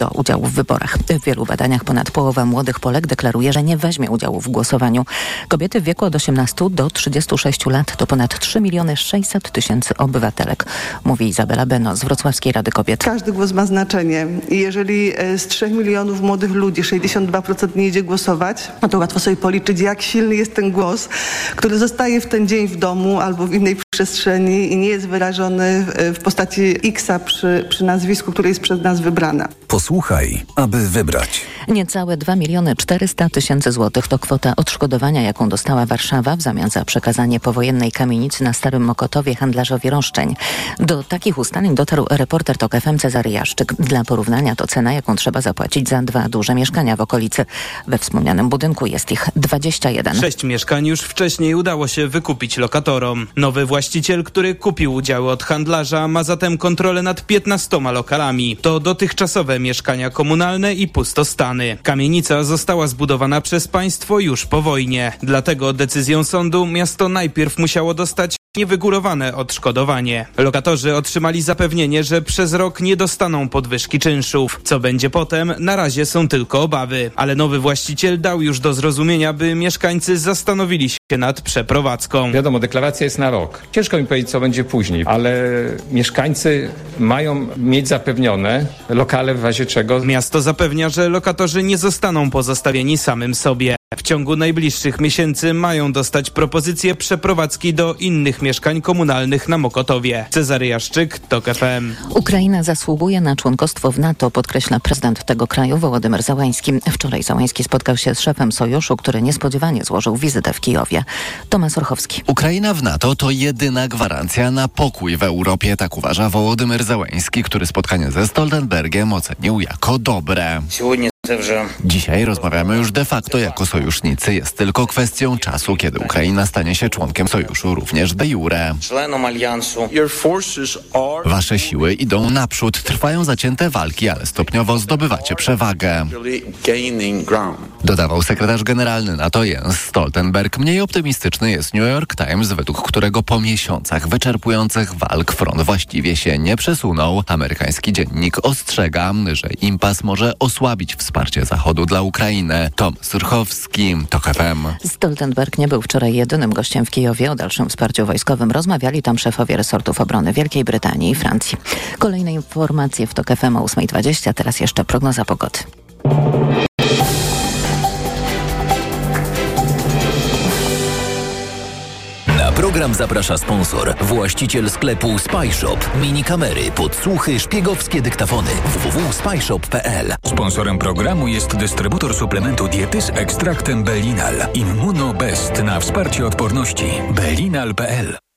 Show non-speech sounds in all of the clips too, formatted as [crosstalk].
do udziału w wyborach. W wielu badaniach ponad połowa młodych Polek deklaruje, że nie weźmie udziału w głosowaniu. Kobiety w wieku od 18 do 36 lat to ponad 3 miliony 600 tysięcy obywatelek, mówi Izabela Beno z Wrocławskiej Rady Kobiet. Każdy głos ma znaczenie i jeżeli e, z 3 milionów młodych ludzi 62% nie idzie głosować, no to łatwo sobie policzyć, jak silny jest ten głos, który zostaje w ten dzień w domu albo w innej przestrzeni i nie jest wyrażony w postaci X przy, przy nazwisku, które jest przez nas wybrana. Posłuchaj, aby wybrać. Niecałe 2 miliony 400 tysięcy złotych to kwota odszkodowania, jaką dostała Warszawa w zamian za przekazanie powojennej kamienicy na Starym Mokotowie handlarzowi roszczeń. Do takich ustaleń dotarł reporter TOK FM Cezary Jaszczyk. Dla porównania to cena, jaką trzeba zapłacić za dwa duże mieszkania w okolicy. We wspomnianym budynku jest ich 21. Sześć mieszkań już wcześniej udało się wykupić lokatorom. Nowy właściciel, który kupił udziały od handlarza, ma zatem kontrolę nad 15 lokalami. To dotychczasowe mieszkania komunalne i pustostany. Kamienica została zbudowana przez państwo już po wojnie. Dlatego decyzją sądu miasto najpierw musiało dostać niewygórowane odszkodowanie. Lokatorzy otrzymali zapewnienie, że przez rok nie dostaną podwyżki czynszów. Co będzie potem, na razie są tylko obawy. Ale nowy właściciel dał już do zrozumienia, by mieszkańcy zastanowili się nad przeprowadzką. Wiadomo, deklaracja jest na rok. Ciężko mi powiedzieć, co będzie później, ale mieszkańcy mają mieć zapewnione lokale w razie czego. Miasto zapewnia, że lokatorzy nie zostaną pozostawieni samym sobie. W ciągu najbliższych miesięcy mają dostać propozycję przeprowadzki do innych mieszkań komunalnych na Mokotowie. Cezary Jaszczyk, TOK FM. Ukraina zasługuje na członkostwo w NATO, podkreśla prezydent tego kraju Wołodymyr Załański. Wczoraj Załański spotkał się z szefem sojuszu, który niespodziewanie złożył wizytę w Kijowie. Tomasz Orchowski. Ukraina w NATO to jedyna gwarancja na pokój w Europie, tak uważa Wołodymyr Załański, który spotkanie ze Stoltenbergiem ocenił jako dobre. Dzisiaj rozmawiamy już de facto jako sojusznicy. Jest tylko kwestią czasu, kiedy Ukraina stanie się członkiem sojuszu również de jure. Wasze siły idą naprzód, trwają zacięte walki, ale stopniowo zdobywacie przewagę. Dodawał sekretarz generalny NATO Jens Stoltenberg. Mniej optymistyczny jest New York Times, według którego po miesiącach wyczerpujących walk front właściwie się nie przesunął. Amerykański dziennik ostrzega, że impas może osłabić wsparcie Zachodu dla Ukrainy. Tom Surchowski, TOK FM. Stoltenberg nie był wczoraj jedynym gościem w Kijowie. O dalszym wsparciu wojskowym rozmawiali tam szefowie resortów obrony Wielkiej Brytanii i Francji. Kolejne informacje w TOK FM o 8.20. Teraz jeszcze prognoza pogody. Program zaprasza sponsor, właściciel sklepu Spyshop. Mini kamery, podsłuchy, szpiegowskie dyktafony. www.spyshop.pl Sponsorem programu jest dystrybutor suplementu diety z ekstraktem Belinal. Immunobest na wsparcie odporności. Belinal.pl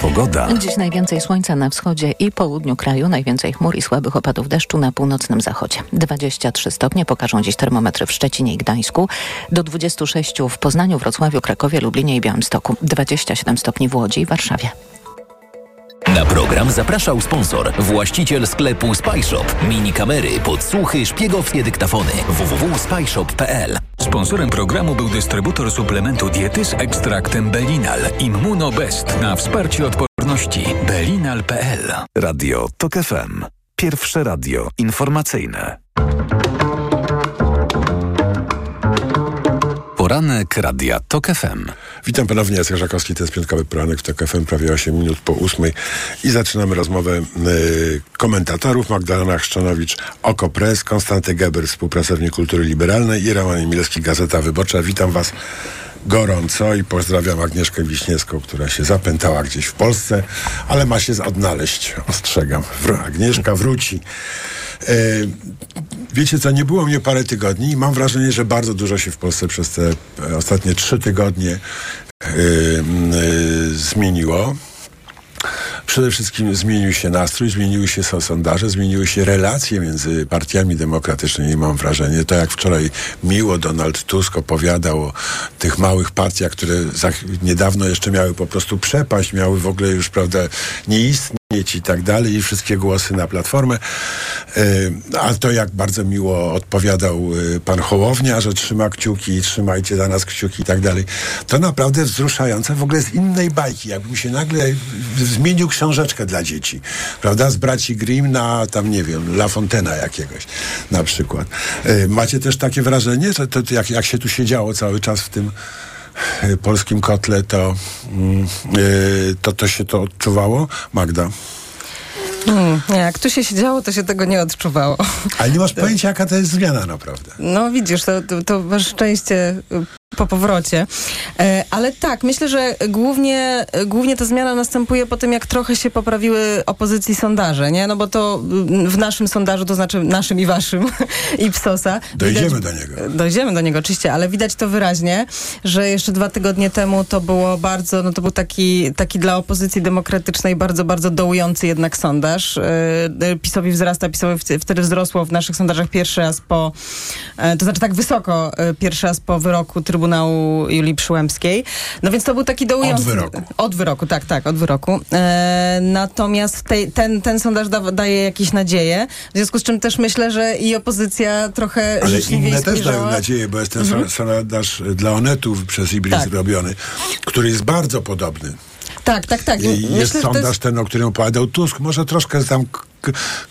Pogoda. Dziś najwięcej słońca na wschodzie i południu kraju, najwięcej chmur i słabych opadów deszczu na północnym zachodzie. 23 stopnie pokażą dziś termometry w Szczecinie i Gdańsku, do 26 w Poznaniu, Wrocławiu, Krakowie, Lublinie i Białymstoku, 27 stopni w Łodzi i Warszawie. Na program zapraszał sponsor, właściciel sklepu Spyshop. Mini kamery, podsłuchy, szpiegowskie dyktafony. www.spyshop.pl Sponsorem programu był dystrybutor suplementu diety z ekstraktem Belinal. Immunobest na wsparcie odporności. Belinal.pl Radio TOK FM. Pierwsze radio informacyjne. Poranek Radia TOK FM. Witam ponownie, Jacek Żakowski, to jest piątkowy poranek w TOK prawie 8 minut po 8 i zaczynamy rozmowę y, komentatorów. Magdalena Chrzczanowicz, Oko Konstanty Geber, współpracownik kultury liberalnej i Roman Emilski, Gazeta Wyborcza. Witam Was gorąco i pozdrawiam Agnieszkę Wiśniewską, która się zapętała gdzieś w Polsce, ale ma się odnaleźć, ostrzegam. Agnieszka wróci. E, wiecie co, nie było mnie parę tygodni i mam wrażenie, że bardzo dużo się w Polsce przez te e, ostatnie trzy tygodnie e, zmieniło. Przede wszystkim zmienił się nastrój, zmieniły się so- sondaże, zmieniły się relacje między partiami demokratycznymi, mam wrażenie. To jak wczoraj miło Donald Tusk opowiadał o tych małych partiach, które niedawno jeszcze miały po prostu przepaść, miały w ogóle już, prawda, nie istnieć i tak dalej i wszystkie głosy na Platformę. A to jak bardzo miło odpowiadał pan Hołownia, że trzyma kciuki, trzymajcie za nas kciuki i tak dalej. To naprawdę wzruszające w ogóle z innej bajki. Jakbym się nagle zmienił książeczkę dla dzieci, prawda? Z braci Grimm na tam, nie wiem, La Fontena jakiegoś na przykład. Macie też takie wrażenie, że to, jak, jak się tu siedziało cały czas w tym polskim kotle, to, mm, to, to się to odczuwało? Magda? Hmm, nie, jak tu się siedziało, to się tego nie odczuwało. Ale nie masz pojęcia, jaka to jest zmiana naprawdę. No widzisz, to, to, to masz szczęście po powrocie. E, ale tak, myślę, że głównie, głównie ta zmiana następuje po tym, jak trochę się poprawiły opozycji sondaże, nie? No bo to w naszym sondażu, to znaczy naszym i waszym, [laughs] i PSOSa. Dojdziemy widać, do niego. Dojdziemy do niego, oczywiście, ale widać to wyraźnie, że jeszcze dwa tygodnie temu to było bardzo, no to był taki, taki dla opozycji demokratycznej bardzo, bardzo dołujący jednak sondaż. E, PiSowi wzrasta, PiSowi wtedy wzrosło w naszych sondażach pierwszy raz po, e, to znaczy tak wysoko pierwszy raz po wyroku Trybunału Trybunału Julii Przyłębskiej. No więc to był taki dołujący... Od wyroku. Od wyroku, tak, tak, od wyroku. E, natomiast ten, ten sondaż da, daje jakieś nadzieje, w związku z czym też myślę, że i opozycja trochę Ale inne też dają nadzieję, bo jest ten mhm. sondaż dla Onetu przez Ibris tak. robiony, który jest bardzo podobny. Tak, tak, tak. Myślę, jest sondaż jest... ten, o którym opowiadał Tusk. Może troszkę tam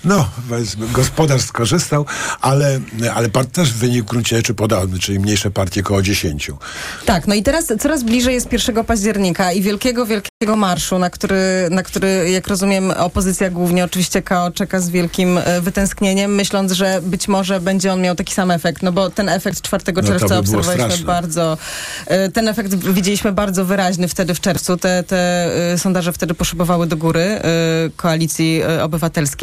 no, gospodarz skorzystał, ale, ale też wynik w gruncie rzeczy podobny, czyli mniejsze partie około 10. Tak, no i teraz coraz bliżej jest 1 października i wielkiego, wielkiego marszu, na który, na który, jak rozumiem, opozycja głównie oczywiście KO czeka z wielkim e, wytęsknieniem, myśląc, że być może będzie on miał taki sam efekt, no bo ten efekt 4 no czerwca by obserwowaliśmy bardzo, e, ten efekt widzieliśmy bardzo wyraźny wtedy w czerwcu, te, te e, sondaże wtedy poszybowały do góry koalicji obywatelskiej.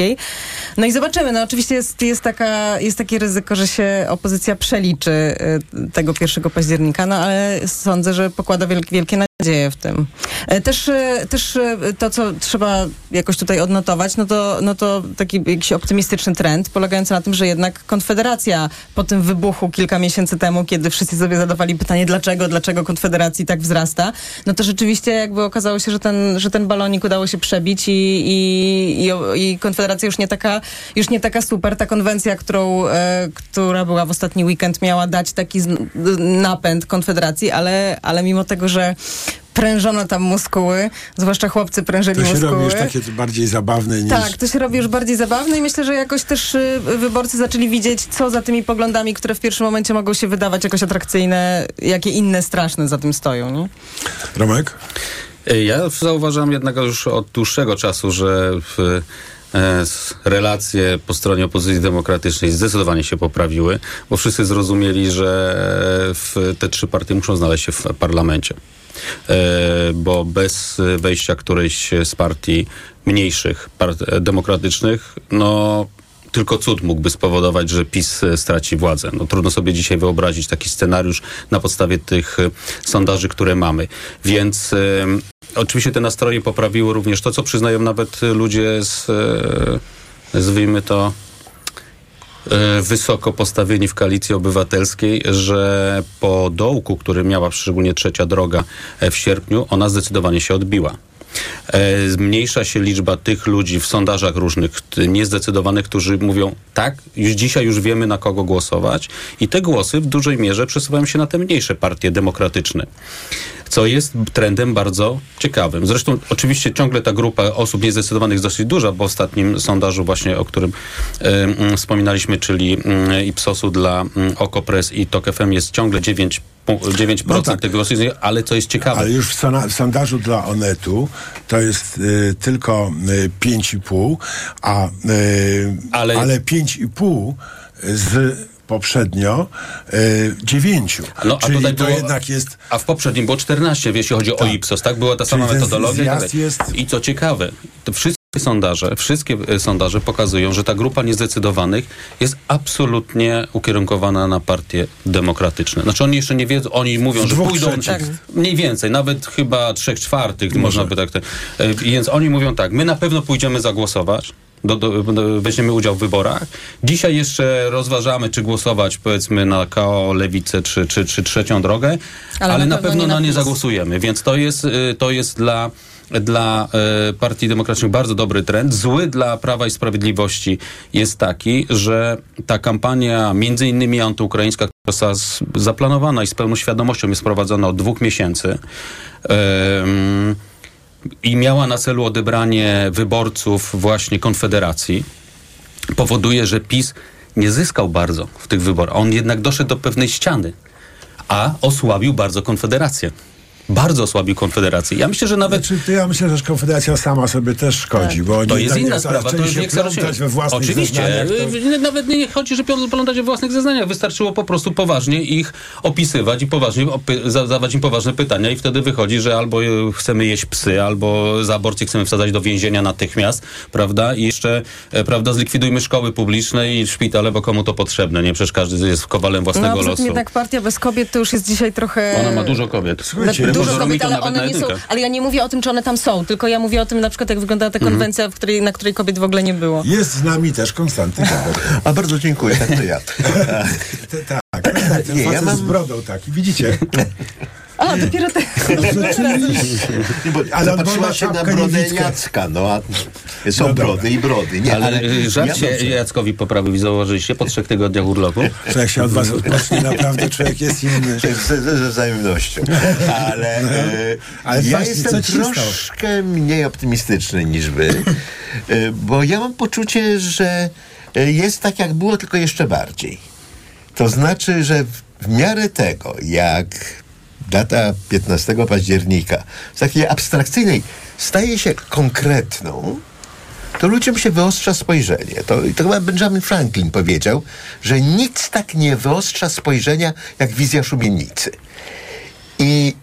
No i zobaczymy. No oczywiście jest, jest, taka, jest takie ryzyko, że się opozycja przeliczy y, tego 1 października, no ale sądzę, że pokłada wielkie, wielkie nadzieje w tym. E, też, e, też e, to, co trzeba jakoś tutaj odnotować, no to, no to taki jakiś optymistyczny trend polegający na tym, że jednak Konfederacja po tym wybuchu kilka miesięcy temu, kiedy wszyscy sobie zadawali pytanie, dlaczego, dlaczego Konfederacji tak wzrasta, no to rzeczywiście jakby okazało się, że ten, że ten balonik udało się przebić i, i, i, i Konfederacja już nie taka, już nie taka super. Ta konwencja, którą, e, która była w ostatni weekend, miała dać taki napęd Konfederacji, ale, ale mimo tego, że prężono tam muskuły, zwłaszcza chłopcy prężyli muskuły. To się robi już takie bardziej zabawne niż... Tak, to się robi już bardziej zabawne i myślę, że jakoś też y, wyborcy zaczęli widzieć, co za tymi poglądami, które w pierwszym momencie mogą się wydawać jakoś atrakcyjne, jakie inne straszne za tym stoją, nie? Romek? Ja zauważam jednak już od dłuższego czasu, że w e, relacje po stronie opozycji demokratycznej zdecydowanie się poprawiły, bo wszyscy zrozumieli, że te trzy partie muszą znaleźć się w parlamencie. E, bo bez wejścia którejś z partii mniejszych, part demokratycznych, no tylko cud mógłby spowodować, że PiS straci władzę. No, trudno sobie dzisiaj wyobrazić taki scenariusz na podstawie tych sondaży, które mamy. Więc e, oczywiście te nastroje poprawiły również to, co przyznają nawet ludzie z, e, nazwijmy to, E, wysoko postawieni w koalicji obywatelskiej, że po dołku, który miała szczególnie trzecia droga e, w sierpniu, ona zdecydowanie się odbiła. E, zmniejsza się liczba tych ludzi w sondażach różnych, niezdecydowanych, którzy mówią tak, już dzisiaj już wiemy na kogo głosować i te głosy w dużej mierze przesuwają się na te mniejsze partie demokratyczne co jest trendem bardzo ciekawym. Zresztą oczywiście ciągle ta grupa osób niezdecydowanych jest dosyć duża, bo w ostatnim sondażu właśnie, o którym y, wspominaliśmy, czyli y, Ipsosu dla y, Okopres i TOK FM jest ciągle 9 9% no tak. tego głosów, ale co jest ciekawe. Ale już w, w sondażu dla Onetu to jest y, tylko y, 5,5, a y, ale, ale 5,5 z poprzednio e, dziewięciu. No, a Czyli tutaj to było, jednak jest... A w poprzednim było 14, jeśli chodzi tak. o Ipsos, tak? Była ta sama metodologia. Tak jest... I co ciekawe, to sondaże, wszystkie e, sondaże pokazują, że ta grupa niezdecydowanych jest absolutnie ukierunkowana na partie demokratyczne. Znaczy oni jeszcze nie wiedzą, oni mówią, że pójdą tak. mniej więcej, nawet chyba trzech czwartych, Może. można by tak. Te, więc oni mówią tak, my na pewno pójdziemy zagłosować, do, do, do, weźmiemy udział w wyborach. Dzisiaj jeszcze rozważamy, czy głosować powiedzmy na KO, Lewicę, czy, czy, czy trzecią drogę, ale, ale na, pewno, na nie, na nie zagłosujemy. Więc to jest, y, to jest dla dla e, Partii Demokratycznej bardzo dobry trend. Zły dla Prawa i Sprawiedliwości jest taki, że ta kampania między innymi antyukraińska, która zaplanowana i z pełną świadomością jest prowadzona od dwóch miesięcy i miała na celu odebranie wyborców właśnie Konfederacji, powoduje, że PiS nie zyskał bardzo w tych wyborach. On jednak doszedł do pewnej ściany, a osłabił bardzo Konfederację. Bardzo osłabił Konfederację. Ja myślę, że nawet Znaczy, to ja myślę, że Konfederacja sama sobie też szkodzi, bo oni to jest tak inna nie sprawa. To już nie plątać we własnych Oczywiście. to- Y, Nawet nie chodzi, że plątać we własnych zeznaniach. Wystarczyło po prostu poważnie ich opisywać i poważnie zadawać im poważne pytania i wtedy wychodzi, że albo y, chcemy jeść psy, albo za aborcję chcemy wsadzać do więzienia natychmiast, prawda? I jeszcze, e, prawda, zlikwidujmy szkoły publiczne i szpitale, bo komu to potrzebne, nie? Przecież każdy jest kowalem No własnego poza losu. jednak partia bez kobiet to już jest dzisiaj trochę... Ona ma dużo kobiet. Słuchajcie, dużo kobiet, ale one nie są. Ale ja nie mówię o tym, czy one tam są, tylko ja mówię o tym na przykład, jak wygląda ta konwencja, w której, na której kobiet w ogóle nie było. Jest z nami też Konstanty. A bardzo dziękuję, tak to ja. [laughs] Tak, tak, tak, ten Nie, ja mam- z brodą taki, widzicie? [laughs] A, dopiero [laughs] bo Ale on zapatrzyła ma się na brodę niewidkę. Jacka, no a są No dobra. brody i brody. Nie, Ale, ale, żart ja się dobrze. Jackowi poprawił i założyliście po trzech tygodniach urlopu. Człowiek się od was odpocznie, naprawdę człowiek jest inny. [laughs] Ze, wzajemnością. Ale, e, Ale ja właśnie, jestem troszkę mniej optymistyczny niż wy, e, bo ja mam poczucie, że jest tak, jak było, tylko jeszcze bardziej. To znaczy, że w, w miarę tego, jak data 15 października z takiej abstrakcyjnej staje się konkretną, to ludziom się wyostrza spojrzenie. To, to chyba Benjamin Franklin powiedział, że nic tak nie wyostrza spojrzenia jak wizja szumienicy. I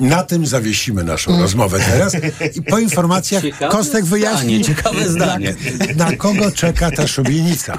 Na tym zawiesimy naszą rozmowę teraz i po informacjach [laughs] Ciekawe Kostek wyjaśni, ciekawe zdanie. Na, [laughs] na kogo czeka ta szubienica.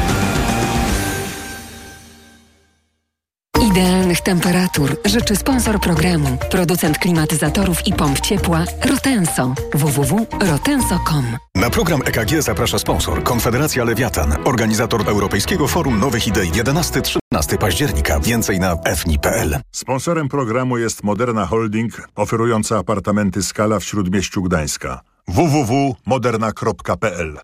Idealnych temperatur życzy sponsor programu, producent klimatyzatorów i pomp ciepła Rotenso. www.rotenso.com Na program EKG zaprasza sponsor Konfederacja Lewiatan, organizator Europejskiego Forum Nowych Idei 11-13 października. Więcej na fni.pl. Sponsorem programu jest Moderna Holding, oferująca apartamenty Skala w Śródmieściu Gdańska. www.moderna.pl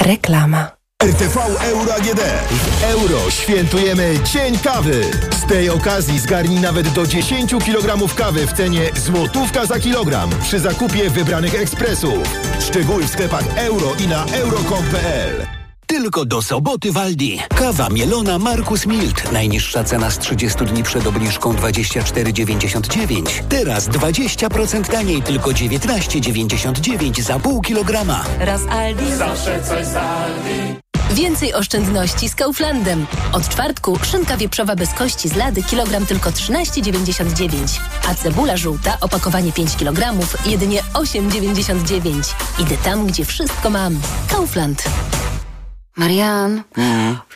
Reklama. RTV Euro AGD. W euro świętujemy Dzień Kawy. Z tej okazji zgarnij nawet do 10 kg kawy w cenie złotówka za kilogram przy zakupie wybranych ekspresów. Szczegóły w sklepach euro i na euro.com.pl. Tylko do soboty w Aldi. Kawa mielona Markus Milt. Najniższa cena z 30 dni przed obniżką 24,99. Teraz 20% taniej, tylko 19,99 za pół kilograma. Raz Aldi. Zawsze coś z Aldi. Więcej oszczędności z Kauflandem. Od czwartku szynka wieprzowa bez kości z lady kilogram tylko 13,99. A cebula żółta opakowanie 5 kg jedynie 8,99. Idę tam, gdzie wszystko mam. Kaufland. Marian,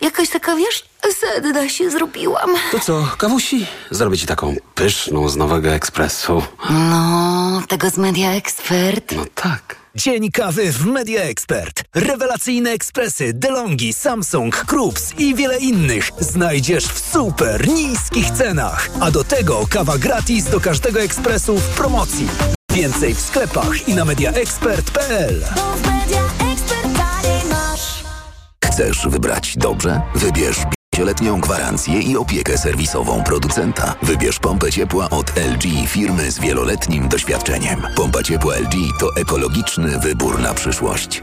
jakaś taka, wiesz, sedna się zrobiłam. To co, kawusi? Zrobię ci taką pyszną z nowego ekspresu. No, tego z Media Expert. No tak. Dzień kawy w Media Expert. Rewelacyjne ekspresy, DeLonghi, Samsung, Krups i wiele innych znajdziesz w super niskich cenach. A do tego kawa gratis do każdego ekspresu w promocji. Więcej w sklepach i na mediaexpert.pl. Chcesz wybrać dobrze? Wybierz pięcioletnią gwarancję i opiekę serwisową producenta. Wybierz pompę ciepła od LG, firmy z wieloletnim doświadczeniem. Pompa ciepła LG to ekologiczny wybór na przyszłość.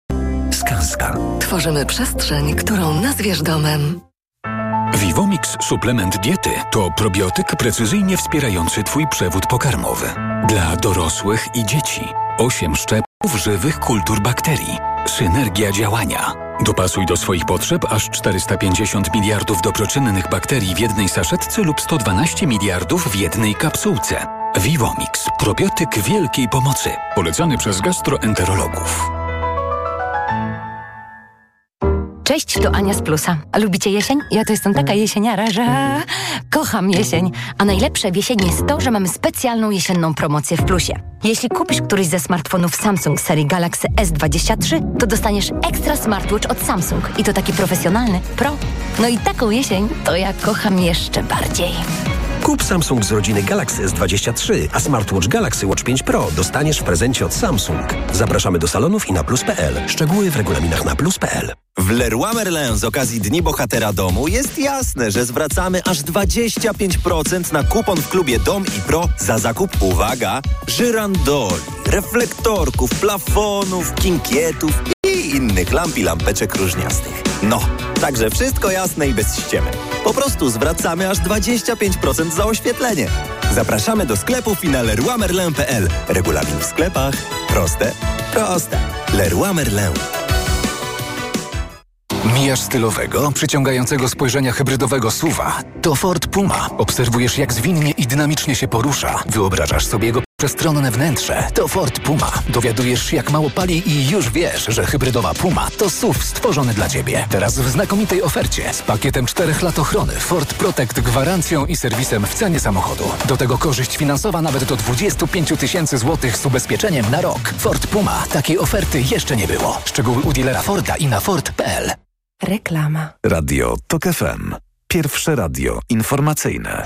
Gdańska. Tworzymy przestrzeń, którą nazwiesz domem. Vivomix suplement diety to probiotyk precyzyjnie wspierający Twój przewód pokarmowy. Dla dorosłych i dzieci. 8 szczepów żywych kultur bakterii. Synergia działania. Dopasuj do swoich potrzeb aż 450 miliardów dobroczynnych bakterii w jednej saszetce lub 112 miliardów w jednej kapsułce. Vivomix. Probiotyk wielkiej pomocy. Polecany przez gastroenterologów. Cześć, to Ania z Plusa. A lubicie jesień? Ja to jestem taka jesieniara, że kocham jesień. A najlepsze w jesieni jest to, że mamy specjalną jesienną promocję w Plusie. Jeśli kupisz któryś ze smartfonów Samsung serii Galaxy S23, to dostaniesz ekstra smartwatch od Samsung. I to taki profesjonalny, pro. No i taką jesień to ja kocham jeszcze bardziej. Kup Samsung z rodziny Galaxy S23, a smartwatch Galaxy Watch 5 Pro dostaniesz w prezencie od Samsung. Zapraszamy do salonów i na plus.pl. Szczegóły w regulaminach na plus.pl. W Leroy Merlin z okazji Dni Bohatera Domu jest jasne, że zwracamy aż 25% na kupon w klubie Dom i Pro za zakup, uwaga, żyrandoli, reflektorków, plafonów, kinkietów i innych lamp i lampeczek różniastych. No, także wszystko jasne i bez ściemy. Po prostu zwracamy aż 25% za oświetlenie. Zapraszamy do sklepów i na. Regulamin w sklepach. Proste, proste. Leroy Merlin. Mijasz stylowego, przyciągającego spojrzenia hybrydowego suwa. To Ford Puma. Obserwujesz, jak zwinnie i dynamicznie się porusza. Wyobrażasz sobie jego przestronne wnętrze. To Ford Puma. Dowiadujesz się, jak mało pali i już wiesz, że hybrydowa Puma to SUV stworzony dla Ciebie. Teraz w znakomitej ofercie z pakietem 4 lat ochrony Ford Protect gwarancją i serwisem w cenie samochodu. Do tego korzyść finansowa nawet do 25 tysięcy złotych z ubezpieczeniem na rok. Ford Puma. Takiej oferty jeszcze nie było. Szczegóły u dealera Forda i na Ford.pl. Reklama. Radio TOK FM. Pierwsze radio informacyjne.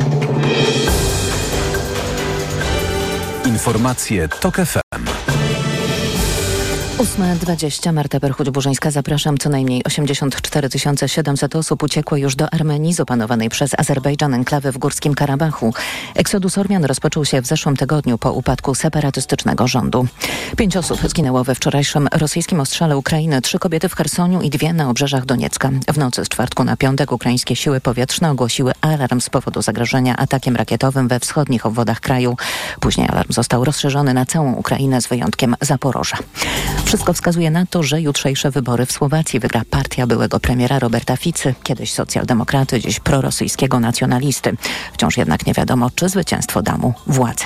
Informacje TOK FM. 8.20 Marta Perchuć-Burzyńska. Zapraszam. Co najmniej 84 700 osób uciekło już do Armenii z opanowanej przez Azerbejdżan enklawy w Górskim Karabachu. Eksodus Ormian rozpoczął się w zeszłym tygodniu po upadku separatystycznego rządu. Pięć osób zginęło we wczorajszym rosyjskim ostrzale Ukrainy. Trzy kobiety w Chersoniu i dwie na obrzeżach Doniecka. W nocy z czwartku na piątek ukraińskie siły powietrzne ogłosiły alarm z powodu zagrożenia atakiem rakietowym we wschodnich obwodach kraju. Później alarm został rozszerzony na całą Ukrainę z wyjątkiem Zaporoża. Wszystko wskazuje na to, że jutrzejsze wybory w Słowacji wygra partia byłego premiera Roberta Ficy, kiedyś socjaldemokraty, dziś prorosyjskiego nacjonalisty. Wciąż jednak nie wiadomo, czy zwycięstwo da mu władzę.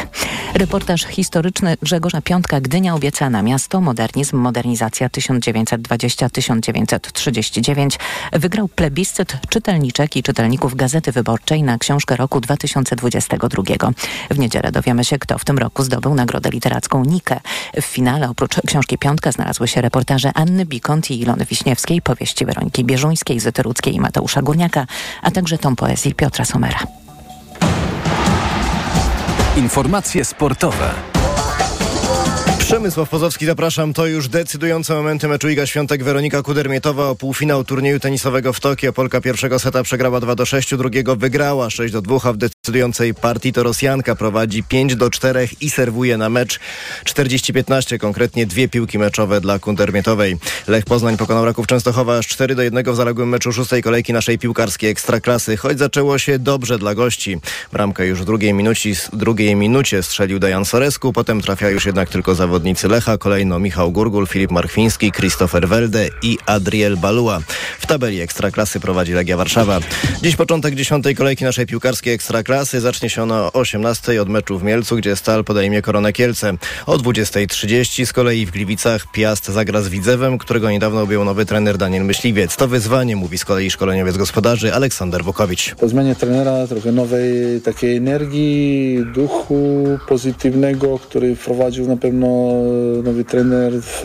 Reportaż historyczny Grzegorza Piątka Gdynia obiecana miasto, modernizm, modernizacja 1920-1939 wygrał plebiscyt czytelniczek i czytelników Gazety Wyborczej na książkę roku 2022. W niedzielę dowiemy się, kto w tym roku zdobył nagrodę literacką Nikę. W finale oprócz książki Piątka znalazły się reportaże Anny Bikont i Ilony Wiśniewskiej, powieści Weroniki Bieżuńskiej, Zyty Rudzkiej i Mateusza Górniaka, a także tom poezji Piotra Somera. Informacje sportowe. Przemysław Pozowski, zapraszam. To już decydujące momenty meczu Iga Świątek Weronika Kudermietowa o półfinał turnieju tenisowego w Tokio. Polka pierwszego seta przegrała 2 do 6, drugiego wygrała 6 do 2, a w decydującej partii to Rosjanka prowadzi 5 do 4 i serwuje na mecz 40-15, konkretnie dwie piłki meczowe dla Kudermietowej. Lech Poznań pokonał Raków Częstochowa aż 4 do 1 w zaległym meczu szóstej kolejki naszej piłkarskiej ekstraklasy, choć zaczęło się dobrze dla gości. Bramkę już w drugiej minucie, drugiej minucie strzelił Dejan Soresku, potem trafia już jednak tylko zawodnicy Lecha, kolejno Michał Gurgul, Filip Marchwiński, Christopher Welde i Adriel Balua. W tabeli Ekstraklasy prowadzi Legia Warszawa. Dziś początek dziesiątej kolejki naszej piłkarskiej Ekstraklasy. Zacznie się ona o 18 od meczu w Mielcu, gdzie Stal podejmie Koronę Kielce. O 20.30 z kolei w Gliwicach Piast zagra z Widzewem, którego niedawno objął nowy trener Daniel Myśliwiec. To wyzwanie, mówi z kolei szkoleniowiec gospodarzy Aleksander Wukowicz. Po zmianie trenera trochę nowej takiej energii, duchu pozytywnego, który wprowadził na pewno nowy trener w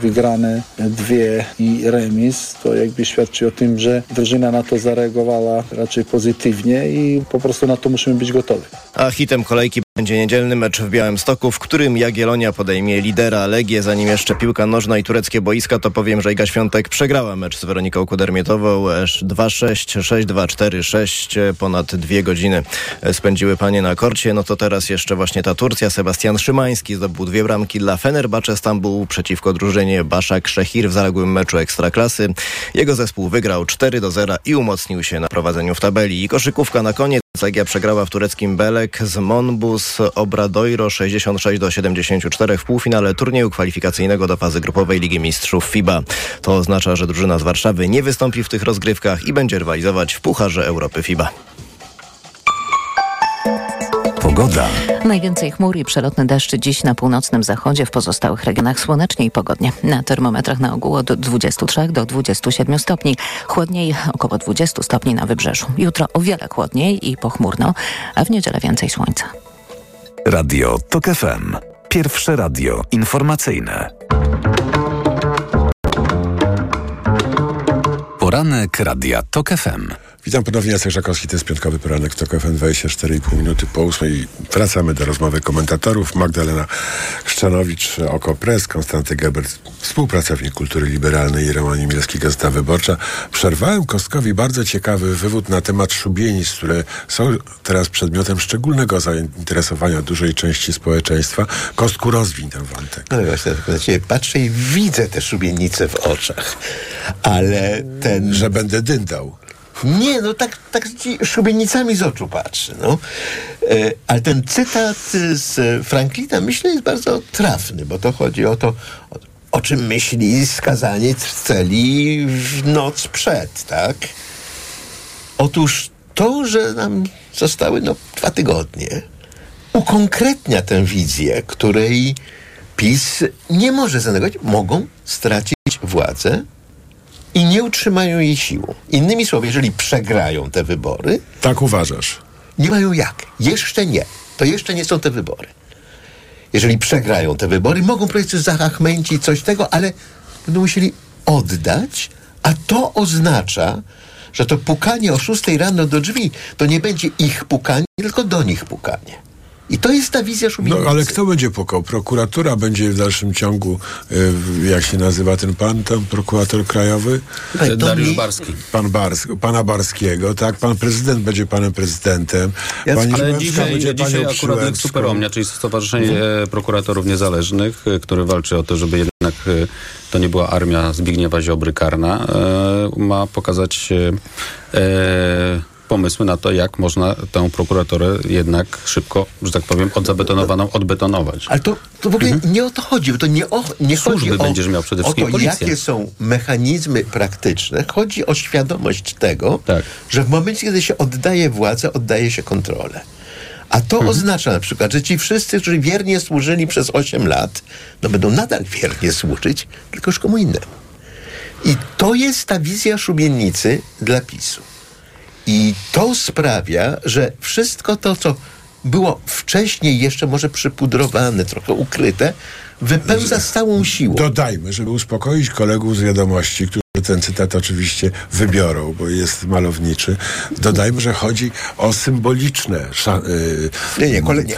wygrane dwie i remis, to jakby świadczy o tym, że drużyna na to zareagowała raczej pozytywnie i po prostu na to musimy być gotowi. A hitem kolejki będzie niedzielny mecz w Białymstoku, w którym Jagiellonia podejmie lidera Legię. Zanim jeszcze piłka nożna i tureckie boiska, to powiem, że Iga Świątek przegrała mecz z Weroniką Kudermietową 2-6, 6-2, 4-6. Ponad dwie godziny spędziły panie na korcie. No to teraz jeszcze właśnie ta Turcja. Sebastian Szymański zdobył dwie bramki dla Fenerbahce Stambuł przeciwko drużynie Baszak Szechir w zaległym meczu Ekstraklasy. Jego zespół wygrał 4-0 i umocnił się na prowadzeniu w tabeli. I koszykówka na koniec. Legia przegrała w tureckim Belek z Monbus Obradoiro 66 do 74 w półfinale turnieju kwalifikacyjnego do fazy grupowej Ligi Mistrzów FIBA. To oznacza, że drużyna z Warszawy nie wystąpi w tych rozgrywkach i będzie rywalizować w Pucharze Europy FIBA. Pogoda. Najwięcej chmur i przelotny deszcz dziś na północnym zachodzie, w pozostałych regionach słonecznie i pogodnie. Na termometrach na ogół od 23 do 27 stopni. Chłodniej około 20 stopni na wybrzeżu. Jutro o wiele chłodniej i pochmurno, a w niedzielę więcej słońca. Radio TOK FM. Pierwsze radio informacyjne. Poranek Radia TOK FM. Witam ponownie, Jacek Żakowski, to jest piątkowy poranek w TOK FM, 24,5 minuty po 8. Wracamy do rozmowy komentatorów. Magdalena Chrzczanowicz, Oko Press, Konstanty Gebert, współpracownik kultury liberalnej i Roman Milski, Gazeta Wyborcza. Przerwałem Kostkowi bardzo ciekawy wywód na temat szubienic, które są teraz przedmiotem szczególnego zainteresowania dużej części społeczeństwa. Kostku, rozwiń ten wątek. No właśnie, na ciebie patrzę i widzę te szubienice w oczach, ale ten... Że będę dyndał. Nie, no tak, tak ci szubienicami z oczu patrzy. No. E, ale ten cytat z Franklina myślę jest bardzo trafny, bo to chodzi o to, o, o czym myśli skazaniec w celi w noc przed, tak? Otóż to, że nam zostały no, dwa tygodnie, ukonkretnia tę wizję, której PiS nie może zanegować. Mogą stracić władzę, i nie utrzymają jej siłą. Innymi słowy, jeżeli przegrają te wybory. Tak uważasz? Nie mają jak. Jeszcze nie. To jeszcze nie są te wybory. Jeżeli przegrają te wybory, mogą powiedzieć zachachmęcić coś tego, ale będą musieli oddać, a to oznacza, że to pukanie o 6 rano do drzwi to nie będzie ich pukanie, tylko do nich pukanie. I to jest ta wizja szubienicy. No ale kto będzie pukał? Prokuratura będzie w dalszym ciągu, y, jak się nazywa ten pan, ten prokurator krajowy? To Dariusz mi... Barski. Pan Bars, pana Barskiego, tak? Pan prezydent będzie panem prezydentem. Ja Pani ale dzisiaj, będzie dzisiaj akurat Superomnia, czyli Stowarzyszenie mhm. Prokuratorów Niezależnych, y, które walczy o to, żeby jednak y, to nie była armia Zbigniewa Ziobry karna, ma pokazać pomysły na to, jak można tę prokuraturę jednak szybko, że tak powiem, odzabetonowaną odbetonować. Ale to, to w ogóle mhm. nie o to chodzi, bo to nie, o, nie chodzi o, będziesz miał przede wszystkim o to, jakie są mechanizmy praktyczne. Chodzi o świadomość tego, tak. że w momencie, kiedy się oddaje władzę, oddaje się kontrolę. A to mhm. oznacza na przykład, że ci wszyscy, którzy wiernie służyli przez 8 lat, no będą nadal wiernie służyć, tylko już komu innemu. I to jest ta wizja szubienicy dla PiSu. I to sprawia, że wszystko to, co było wcześniej jeszcze może przypudrowane, trochę ukryte, wypełza z całą siłą. Dodajmy, żeby uspokoić kolegów z wiadomości, którzy ten cytat oczywiście wybiorą, bo jest malowniczy. Dodajmy, że chodzi o symboliczne. Yy, nie, nie, kole, nie,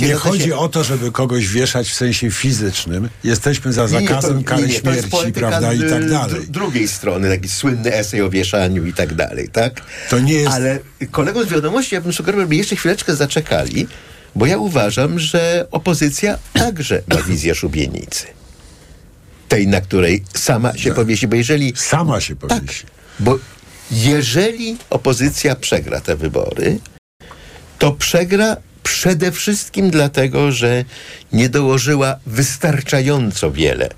nie, nie chodzi się... o to, żeby kogoś wieszać w sensie fizycznym. Jesteśmy za zakazem kary śmierci, prawda, i tak dalej. drugiej strony, taki słynny esej o wieszaniu i tak dalej, tak? To nie jest... Ale kolegom z wiadomości ja bym sugerował, żeby jeszcze chwileczkę zaczekali, bo ja uważam, że opozycja także ma wizję szubienicy tej, na której sama się tak. powiesi, bo jeżeli... Sama się powiesi. Tak, bo jeżeli opozycja przegra te wybory, to przegra przede wszystkim dlatego, że nie dołożyła wystarczająco wiele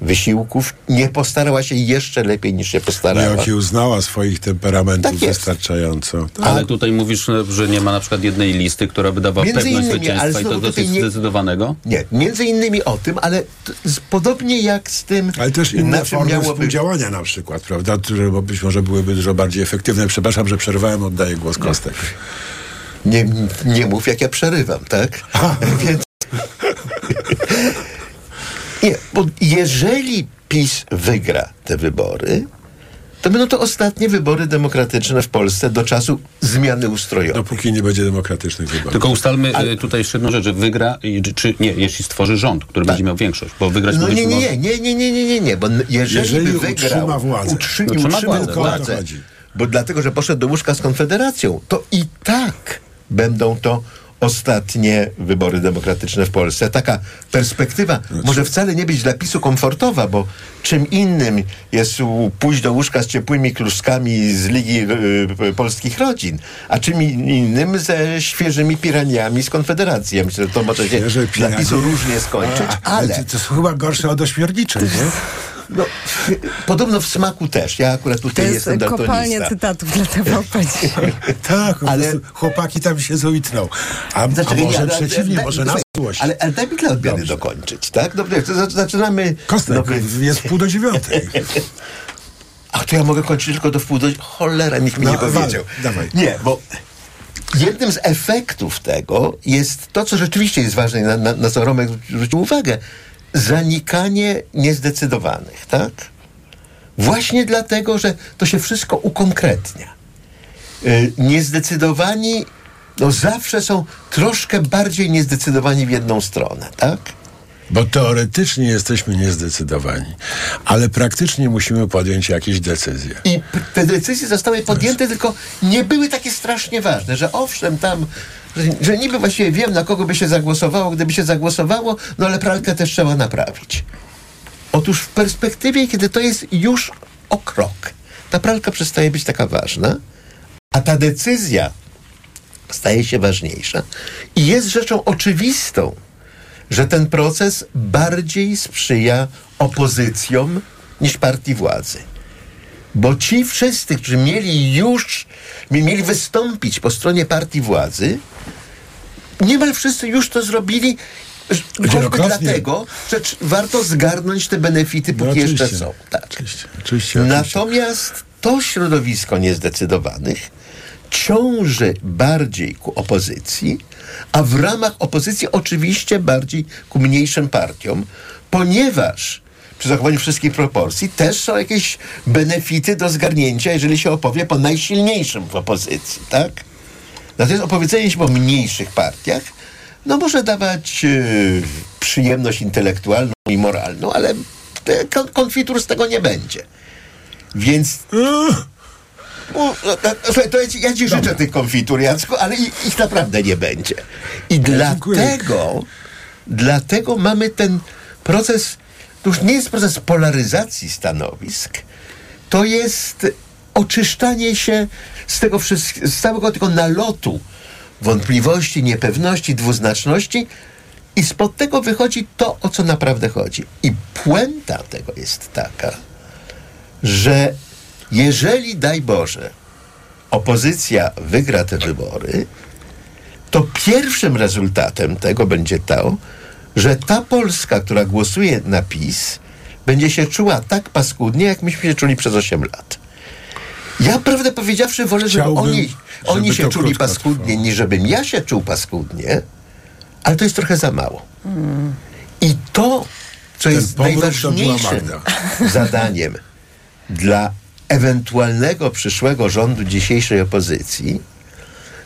wysiłków, nie postarała się jeszcze lepiej niż się postarała. Jak uznała swoich temperamentów tak wystarczająco. Tak. Ale tutaj mówisz, że nie ma na przykład jednej listy, która by dawała między pewność innymi, zwycięstwa i to dosyć nie, zdecydowanego? Nie, między innymi o tym, ale podobnie jak z tym... Ale też inne formy miałoby... współdziałania na przykład, prawda, które być może byłyby dużo bardziej efektywne. Przepraszam, że przerwałem, oddaję głos Kostek. Nie, nie mów, jak ja przerywam, tak? [laughs] Więc... Nie, bo jeżeli PiS wygra te wybory, to będą to ostatnie wybory demokratyczne w Polsce do czasu zmiany ustrojowej. Dopóki nie będzie demokratycznych wyborów. Tylko ustalmy Ale... tutaj jeszcze jedną rzecz, że wygra, czy nie, jeśli stworzy rząd, który tak. będzie miał większość, bo wygrać no nie, nie, nie, nie, nie, nie, nie, nie, nie, bo jeżeli, jeżeli by wygrał, utrzyma władzę, utrzy, utrzyma władzę, władzę bo dlatego, że poszedł do łóżka z Konfederacją, to i tak będą to ostatnie wybory demokratyczne w Polsce. Taka perspektywa znaczy... może wcale nie być dla PiSu komfortowa, bo czym innym jest pójść do łóżka z ciepłymi kluskami z Ligi y, Polskich Rodzin, a czym innym ze świeżymi piraniami z Konfederacji. Ja myślę, że to może się dla PiSu różnie skończyć, a, ale... To, to jest chyba gorsze od ośmiorniczych, nie? No, podobno w smaku też. Ja akurat tutaj to jest jestem daltonista. kopalnia cytatów dla TVP [laughs] Tak, ale chłopaki tam się zuitną. A, znaczy, a może ja, przeciwnie, może na złość. Ale, ale daj mi dla odmiany Dobrze. dokończyć, tak? Dobrze, to zaczynamy... Kostek, dobry. jest pół do dziewiątej. [laughs] Ach, to ja mogę kończyć tylko do wpół do... Cholera, nikt mi no, nie powiedział. Dawaj. Nie, bo jednym z efektów tego jest to, co rzeczywiście jest ważne, na, na, na co Romek zwrócił uwagę, zanikanie niezdecydowanych, tak? Właśnie dlatego, że to się wszystko ukonkretnia. Yy, niezdecydowani no zawsze są troszkę bardziej niezdecydowani w jedną stronę, tak? Bo teoretycznie jesteśmy niezdecydowani, ale praktycznie musimy podjąć jakieś decyzje. I te decyzje zostały podjęte, tylko nie były takie strasznie ważne, że owszem, tam że, niby właściwie wiem, na kogo by się zagłosowało, gdyby się zagłosowało, no ale pralkę też trzeba naprawić. Otóż w perspektywie, kiedy to jest już o krok, ta pralka przestaje być taka ważna, a ta decyzja staje się ważniejsza i jest rzeczą oczywistą, że ten proces bardziej sprzyja opozycjom niż partii władzy. Bo ci wszyscy, którzy mieli już, mieli wystąpić po stronie partii władzy, niemal wszyscy już to zrobili choćby dlatego, że warto zgarnąć te benefity, póki no, jeszcze są. Tak. Oczywiście, oczywiście, Natomiast to środowisko niezdecydowanych ciąży bardziej ku opozycji, a w ramach opozycji oczywiście bardziej ku mniejszym partiom, ponieważ przy zachowaniu wszystkich proporcji też są jakieś benefity do zgarnięcia, jeżeli się opowie po najsilniejszym w opozycji, tak? Natomiast opowiedzenie się po mniejszych partiach no może dawać yy, przyjemność intelektualną i moralną, ale konfitur z tego nie będzie. Więc... No, to ja ci, ja ci życzę tych konfitur, Jacku, ale ich naprawdę nie będzie. I dlatego, dlatego mamy ten proces, to już nie jest proces polaryzacji stanowisk, to jest oczyszczanie się z tego wszystkiego, z całego tego nalotu wątpliwości, niepewności, dwuznaczności i spod tego wychodzi to, o co naprawdę chodzi. I puenta tego jest taka, że jeżeli, daj Boże, opozycja wygra te wybory, to pierwszym rezultatem tego będzie to, że ta Polska, która głosuje na PiS, będzie się czuła tak paskudnie, jak myśmy się czuli przez 8 lat. Ja prawdę powiedziawszy wolę, żeby Chciałbym, oni, oni żeby się czuli paskudnie, niż żebym ja się czuł paskudnie, ale to jest trochę za mało. I to, co Ten jest najważniejszym [laughs] zadaniem dla ewentualnego przyszłego rządu dzisiejszej opozycji,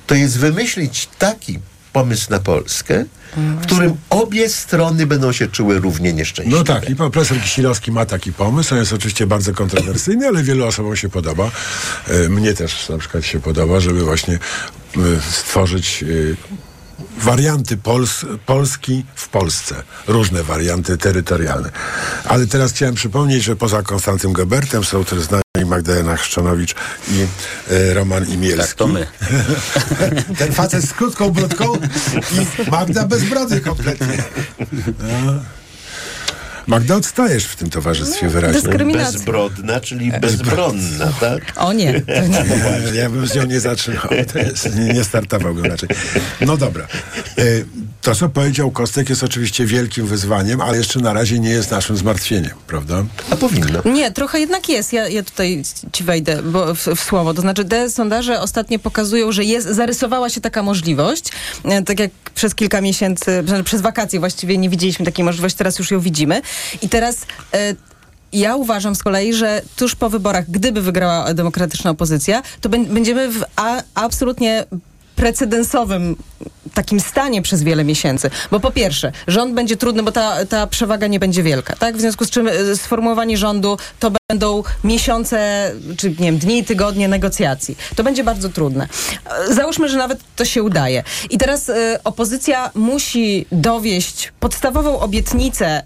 to jest wymyślić taki pomysł na Polskę, w którym obie strony będą się czuły równie nieszczęśliwe. No tak, i pan profesor Kisilowski ma taki pomysł, on jest oczywiście bardzo kontrowersyjny, ale wielu osobom się podoba. E, mnie też na przykład się podoba, żeby właśnie e, stworzyć e, warianty Pols Polski w Polsce. Różne warianty terytorialne. Ale teraz chciałem przypomnieć, że poza Konstancym Gebertem są też znani Magdalena Chrzczanowicz i e, Roman Imielski. Tak, to my. [laughs] Ten facet z krótką brudką i Magda bez brody kompletnie. No. [laughs] Magda, odstajesz w tym towarzystwie no, wyraźnie. Bezbrodna, czyli bezbronna, tak? O nie. nie [laughs] ja bym z nią nie zaczynał. Jest, nie, nie startowałbym raczej. No dobra. E, to, co powiedział Kostek, jest oczywiście wielkim wyzwaniem, ale jeszcze na razie nie jest naszym zmartwieniem, prawda? A powinno. Nie, trochę jednak jest. Ja, ja tutaj ci wejdę bo w, w słowo. To znaczy, te sondaże ostatnio pokazują, że jest, zarysowała się taka możliwość. E, tak jak przez kilka miesięcy, przez wakacje właściwie nie widzieliśmy takiej możliwości, teraz już ją widzimy. I teraz... E, ja uważam z kolei, że tuż po wyborach, gdyby wygrała demokratyczna opozycja, to bę- będziemy w absolutnie precedensowym takim stanie przez wiele miesięcy. Bo po pierwsze, rząd będzie trudny, bo ta, ta przewaga nie będzie wielka, tak? W związku z czym y, sformułowanie rządu to będą miesiące, czy nie wiem, dni, tygodnie negocjacji. To będzie bardzo trudne. E, Załóżmy, że nawet to się udaje. I teraz y, opozycja musi dowieść podstawową obietnicę, y,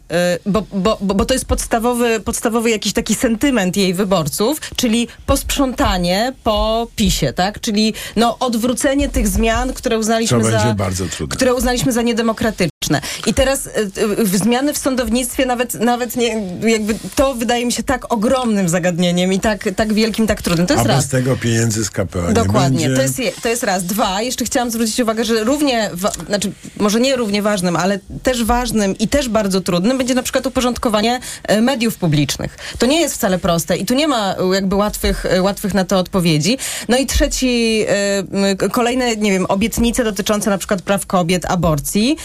bo, bo, bo to jest podstawowy, podstawowy jakiś taki sentyment jej wyborców, czyli posprzątanie po PiSie, tak? Czyli no, odwrócenie tych zmian, które uznaliśmy za które uznaliśmy za niedemokratyczne. I teraz y, w zmiany w sądownictwie nawet, nawet nie, jakby to wydaje mi się tak ogromnym zagadnieniem i tak, tak wielkim, tak trudnym. To A jest raz. bez tego pieniędzy z KPO nie Dokładnie, to jest, je- to jest raz. Dwa, jeszcze chciałam zwrócić uwagę, że równie, wa- znaczy może nie równie ważnym, ale też ważnym i też bardzo trudnym będzie na przykład uporządkowanie e, mediów publicznych. To nie jest wcale proste i tu nie ma e, jakby łatwych, e, łatwych na to odpowiedzi. No i trzeci, e, kolejne, nie wiem, obietnice dotyczące na przykład praw kobiet, aborcji.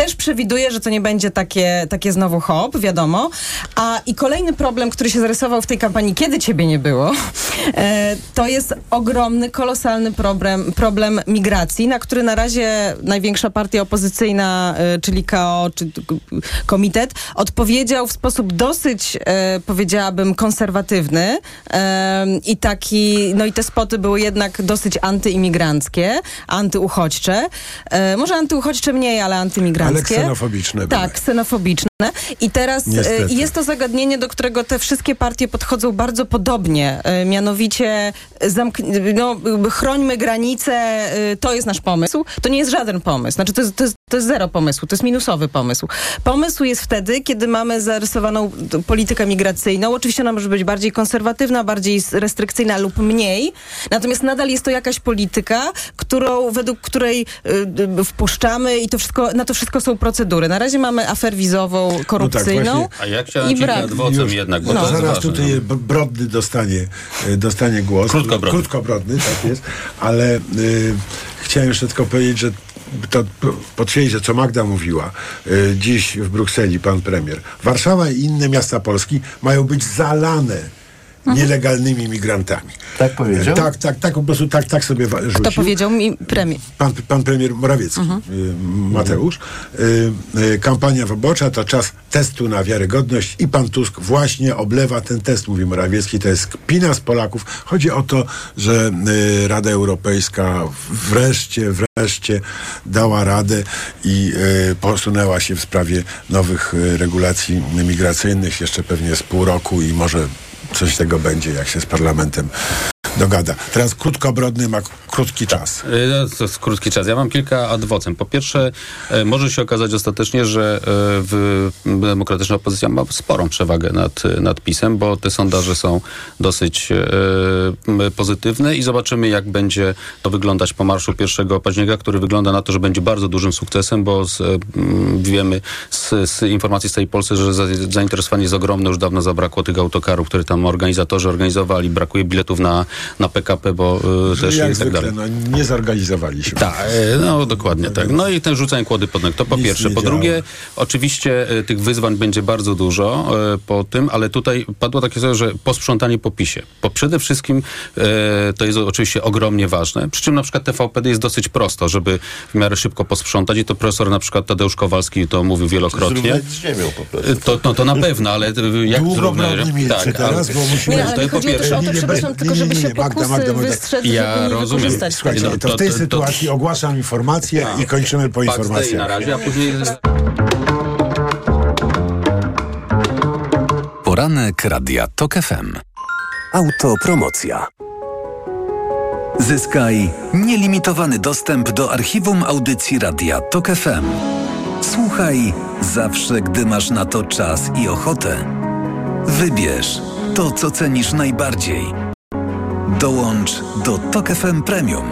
Też przewiduję, że to nie będzie takie, takie znowu hop, wiadomo. A i kolejny problem, który się zarysował w tej kampanii, kiedy ciebie nie było, [laughs] e, to jest ogromny, kolosalny problem, problem migracji, na który na razie największa partia opozycyjna, e, czyli KO, czy komitet, odpowiedział w sposób dosyć, e, powiedziałabym, konserwatywny e, i taki, no i te spoty były jednak dosyć antyimigranckie, antyuchodźcze. E, może antyuchodźcze mniej, ale antymigranckie. Ale ksenofobiczne były. Tak, ksenofobiczne. I teraz e, Niestety. jest to zagadnienie, do którego te wszystkie partie podchodzą bardzo podobnie. E, Mianowicie zamk- no, chrońmy granice, y, to jest nasz pomysł. To nie jest żaden pomysł. Znaczy to jest, to jest, to jest zero pomysłu, to jest minusowy pomysł. Pomysł jest wtedy, kiedy mamy zarysowaną politykę migracyjną. Oczywiście ona może być bardziej konserwatywna, bardziej restrykcyjna lub mniej. Natomiast nadal jest to jakaś polityka, którą, według której y, y, wpuszczamy i to wszystko, na to wszystko są procedury. Na razie mamy afer wizową, korupcyjną. właśnie. A ja chciałem i brak. adwocem jednak, bo No. to jest Zaraz ważne. tutaj Brodny dostanie, e, dostanie głos. Krótkobrodny. Krótkobrodny, tak jest. Ale y, chciałem jeszcze tylko powiedzieć, że to p- potwierdzić, że co Magda mówiła y, dziś w Brukseli, pan premier. Warszawa i inne miasta Polski mają być zalane nielegalnymi migrantami. Tak powiedział? Tak, tak, tak, po prostu tak, tak sobie rzucił. To powiedział mi premier. Pan, pan premier Morawiecki, Mhm. y, Mateusz. Y, y, kampania wyborcza to czas testu na wiarygodność i pan Tusk właśnie oblewa ten test, mówi Morawiecki. To jest kpina z Polaków. Chodzi o to, że Rada Europejska wreszcie, wreszcie dała radę i posunęła się w sprawie nowych regulacji migracyjnych. Jeszcze pewnie z pół roku i może coś tego będzie, jak się z parlamentem dogada. Teraz krótkobrodny ma krótki czas. Y, no, To jest krótki czas. Ja mam kilka adwocem. Po pierwsze, e, może się okazać ostatecznie, że e, w demokratyczna opozycja ma sporą przewagę nad, nad PiSem, bo te sondaże są dosyć e, pozytywne i zobaczymy, jak będzie to wyglądać po marszu 1 października, który wygląda na to, że będzie bardzo dużym sukcesem, bo z, wiemy z, z informacji z tej Polsce, że za, zainteresowanie jest ogromne. Już dawno zabrakło tych autokarów, które tam organizatorzy organizowali. Brakuje biletów na, na PKP, bo e, też Jak i tak zwykle, dalej. no, nie zorganizowaliśmy. Tak, e, no dokładnie tak. No i ten rzucanie kłody pod nogi, to po Nic pierwsze. Po drugie, oczywiście e, tych wyzwań będzie bardzo dużo e, po tym, ale tutaj padło takie słowo, że posprzątanie po PiSie. Bo przede wszystkim e, to jest oczywiście ogromnie ważne. Przy czym na przykład TVPD jest dosyć prosto, żeby w miarę szybko posprzątać i to profesor na przykład Tadeusz Kowalski to mówił wielokrotnie. Zrównać z ziemią po prostu. To, no, to na pewno, ale jak zrównać? milczy teraz, bo musimy- Nie, ale też pierwsze. o to, przepraszam, tylko żeby się Magda, pokusy Magda, Magda. wystrzec, Ja nie rozumiem. Słuchajcie, tego. to w to- tej to- to- sytuacji ogłaszam informację i kończymy po informacjach. na razie, a później... Poranek Radia TOK FM. Autopromocja. Zyskaj nielimitowany dostęp do archiwum audycji Radia TOK FM. Słuchaj zawsze, gdy masz na to czas i ochotę. Wybierz to, co cenisz najbardziej. Dołącz do TOK FM Premium.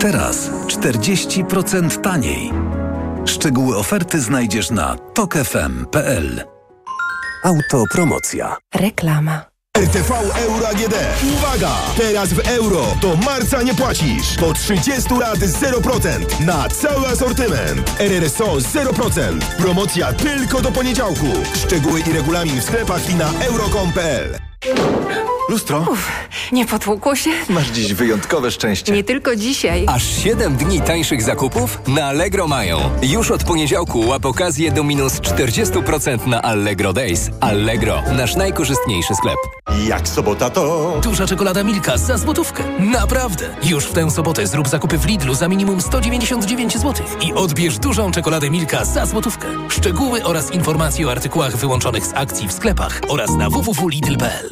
Teraz 40% taniej. Szczegóły oferty znajdziesz na tokefm.pl. Autopromocja. Reklama. RTV Euro AGD. Uwaga! Teraz w euro do marca nie płacisz. Do 30 lat 0% na cały asortyment. RRSO 0%. Promocja tylko do poniedziałku. Szczegóły i regulamin w sklepach i na euro.com.pl. Lustro? Nie potłukło się? Masz dziś wyjątkowe szczęście. Nie tylko dzisiaj. Aż 7 dni tańszych zakupów na Allegro mają. Już od poniedziałku łap okazję do minus 40% na Allegro Days. Allegro, nasz najkorzystniejszy sklep. Jak sobota to... Duża czekolada Milka za złotówkę. Naprawdę. Już w tę sobotę zrób zakupy w Lidlu za minimum 199 zł i odbierz dużą czekoladę Milka za złotówkę. Szczegóły oraz informacje o artykułach wyłączonych z akcji w sklepach oraz na www.lidl.pl.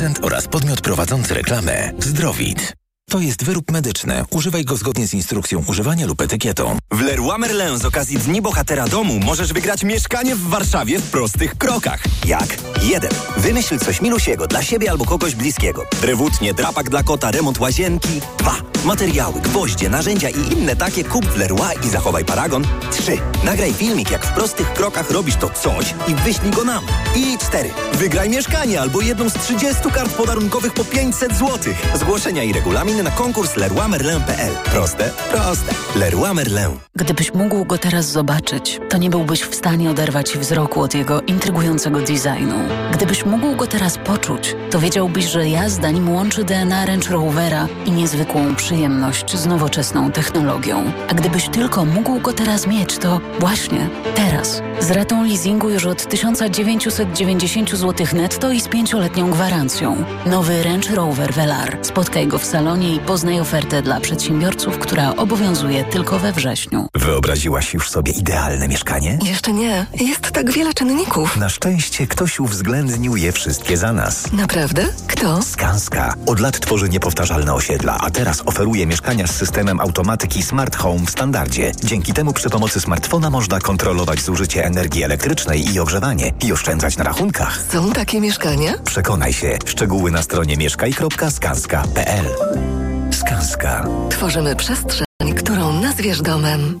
Producent oraz podmiot prowadzący reklamę Zdrowit. To jest wyrób medyczny. Używaj go zgodnie z instrukcją używania lub etykietą. W Leroy Merlin z okazji Dni Bohatera Domu możesz wygrać mieszkanie w Warszawie w prostych krokach. Jak? 1. Wymyśl coś milusiego dla siebie albo kogoś bliskiego. Drewutnie, drapak dla kota, remont łazienki. 2. Materiały, gwoździe, narzędzia i inne takie kup w Leroy i zachowaj paragon. 3. Nagraj filmik, jak w prostych krokach robisz to coś i wyślij go nam. I 4. Wygraj mieszkanie albo jedną z 30 kart podarunkowych po 500 zł. Zgłoszenia i regulamin na konkurs leroymerlin.pl. Proste? Proste. Leroy Merlin. Gdybyś mógł go teraz zobaczyć, to nie byłbyś w stanie oderwać wzroku od jego intrygującego designu. Gdybyś mógł go teraz poczuć, to wiedziałbyś, że jazda nim łączy DNA Range Rovera i niezwykłą przyjemność z nowoczesną technologią. A gdybyś tylko mógł go teraz mieć, to właśnie teraz. Z ratą leasingu już od 1990 zł netto i z pięcioletnią gwarancją. Nowy Range Rover Velar. Spotkaj go w salonie i poznaj ofertę dla przedsiębiorców, która obowiązuje tylko we wrześniu. Wyobraziłaś już sobie idealne mieszkanie? Jeszcze nie. Jest tak wiele czynników. Na szczęście ktoś uwzględnił je wszystkie za nas. Naprawdę? Kto? Skanska. Od lat tworzy niepowtarzalne osiedla, a teraz oferuje mieszkania z systemem automatyki Smart Home w standardzie. Dzięki temu przy pomocy smartfona można kontrolować zużycie energii elektrycznej i ogrzewanie i oszczędzać na rachunkach. Są takie mieszkania? Przekonaj się. Szczegóły na stronie mieszkaj.skanska.pl Skanska. Tworzymy przestrzeń, którą nazwiesz domem.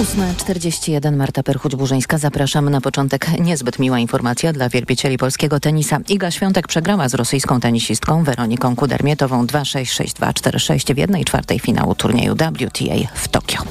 8.41 Marta Perchuć-Burzyńska. Zapraszam na początek. Niezbyt miła informacja dla wielbicieli polskiego tenisa. Iga Świątek przegrała z rosyjską tenisistką Weroniką Kudermietową 2-6-6-2-4-6 w jednej czwartej finału turnieju WTA w Tokio.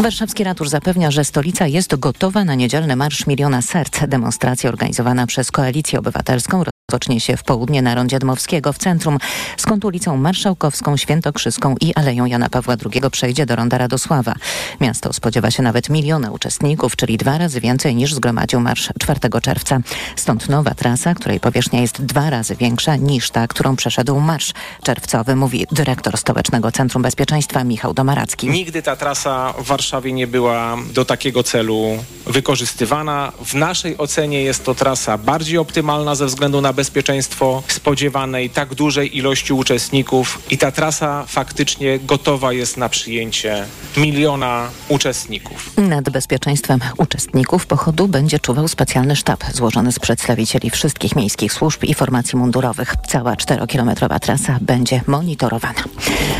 Warszawski ratusz zapewnia, że stolica jest gotowa na niedzielny Marsz Miliona Serc. Demonstracja organizowana przez Koalicję Obywatelską rozpocznie się w południe na Rondzie Dmowskiego w centrum, skąd ulicą Marszałkowską, Świętokrzyską i Aleją Jana Pawła II przejdzie do Ronda Radosława. Miasto spodziewa się nawet miliona uczestników, czyli dwa razy więcej niż zgromadził marsz 4 czerwca. Stąd nowa trasa, której powierzchnia jest dwa razy większa niż ta, którą przeszedł marsz czerwcowy, mówi dyrektor Stołecznego Centrum Bezpieczeństwa Michał Domaracki. Nigdy ta trasa w Warszawie nie była do takiego celu wykorzystywana. W naszej ocenie jest to trasa bardziej optymalna ze względu na bezpieczeństwo spodziewanej tak dużej ilości uczestników i ta trasa faktycznie gotowa jest na przyjęcie miliona uczestników. Nad bezpieczeństwem uczestników pochodu będzie czuwał specjalny sztab złożony z przedstawicieli wszystkich miejskich służb i formacji mundurowych. Cała czterokilometrowa trasa będzie monitorowana.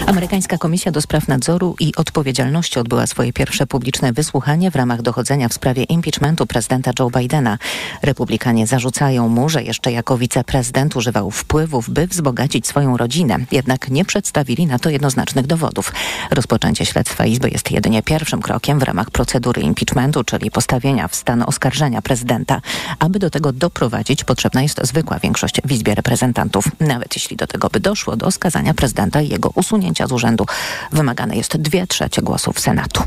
Amerykańska Komisja do Spraw Nadzoru i Odpowiedzialności odbyła swoje pierwsze publiczne wysłuchanie w ramach dochodzenia w sprawie impeachmentu prezydenta Joe Bidena. Republikanie zarzucają mu, że jeszcze jako wiceprezydent używał wpływów, by wzbogacić swoją rodzinę. Jednak nie przedstawili na to jednoznacznych dowodów. Rozpoczęcie śledztwa Izby jest jedynie pierwszym krokiem w ramach procedury impeachmentu, czyli postawienia w stan oskarżenia prezydenta. Aby do tego doprowadzić, potrzebna jest zwykła większość w Izbie Reprezentantów. Nawet jeśli do tego by doszło, do skazania prezydenta i jego usunięcia z urzędu, wymagane jest dwie trzecie głosów Senatu.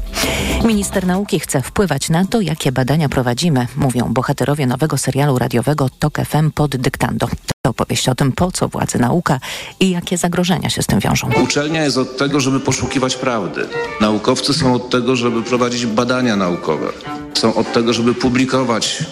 Minister nauki chce wpływać na to, jakie badania prowadzimy, mówią bohaterowie nowego serialu radiowego TOK FM pod dyktando. To opowieść o tym, po co władzy nauka i jakie zagrożenia się z tym wiążą. Uczelnia jest od tego, żeby poszukiwać prawdy. Naukowcy są od tego, żeby prowadzić badania naukowe. Są od tego, żeby publikować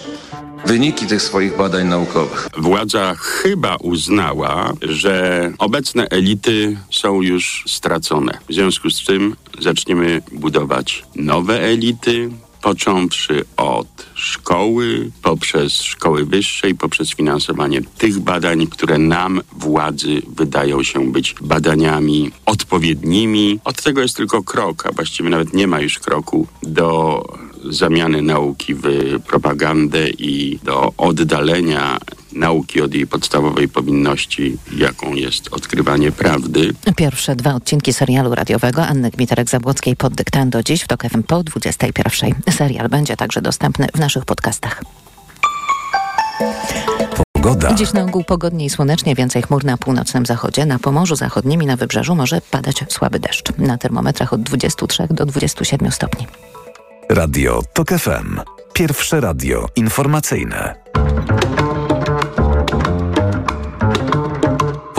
wyniki tych swoich badań naukowych. Władza chyba uznała, że obecne elity są już stracone. W związku z tym zaczniemy budować nowe elity, począwszy od szkoły, poprzez szkoły wyższe i poprzez finansowanie tych badań, które nam, władzy, wydają się być badaniami odpowiednimi. Od tego jest tylko krok, a właściwie nawet nie ma już kroku do zamiany nauki w propagandę i do oddalenia nauki od jej podstawowej powinności, jaką jest odkrywanie prawdy. Pierwsze dwa odcinki serialu radiowego Anny Gmiterek-Zabłockiej pod dyktando dziś w TOK FM po 21. Serial będzie także dostępny w naszych podcastach. Pogoda. Dziś na ogół pogodnie i słonecznie, więcej chmur na północnym zachodzie. Na Pomorzu Zachodnim i na Wybrzeżu może padać słaby deszcz. Na termometrach od 23 do 27 stopni. Radio TOK FM. Pierwsze radio informacyjne.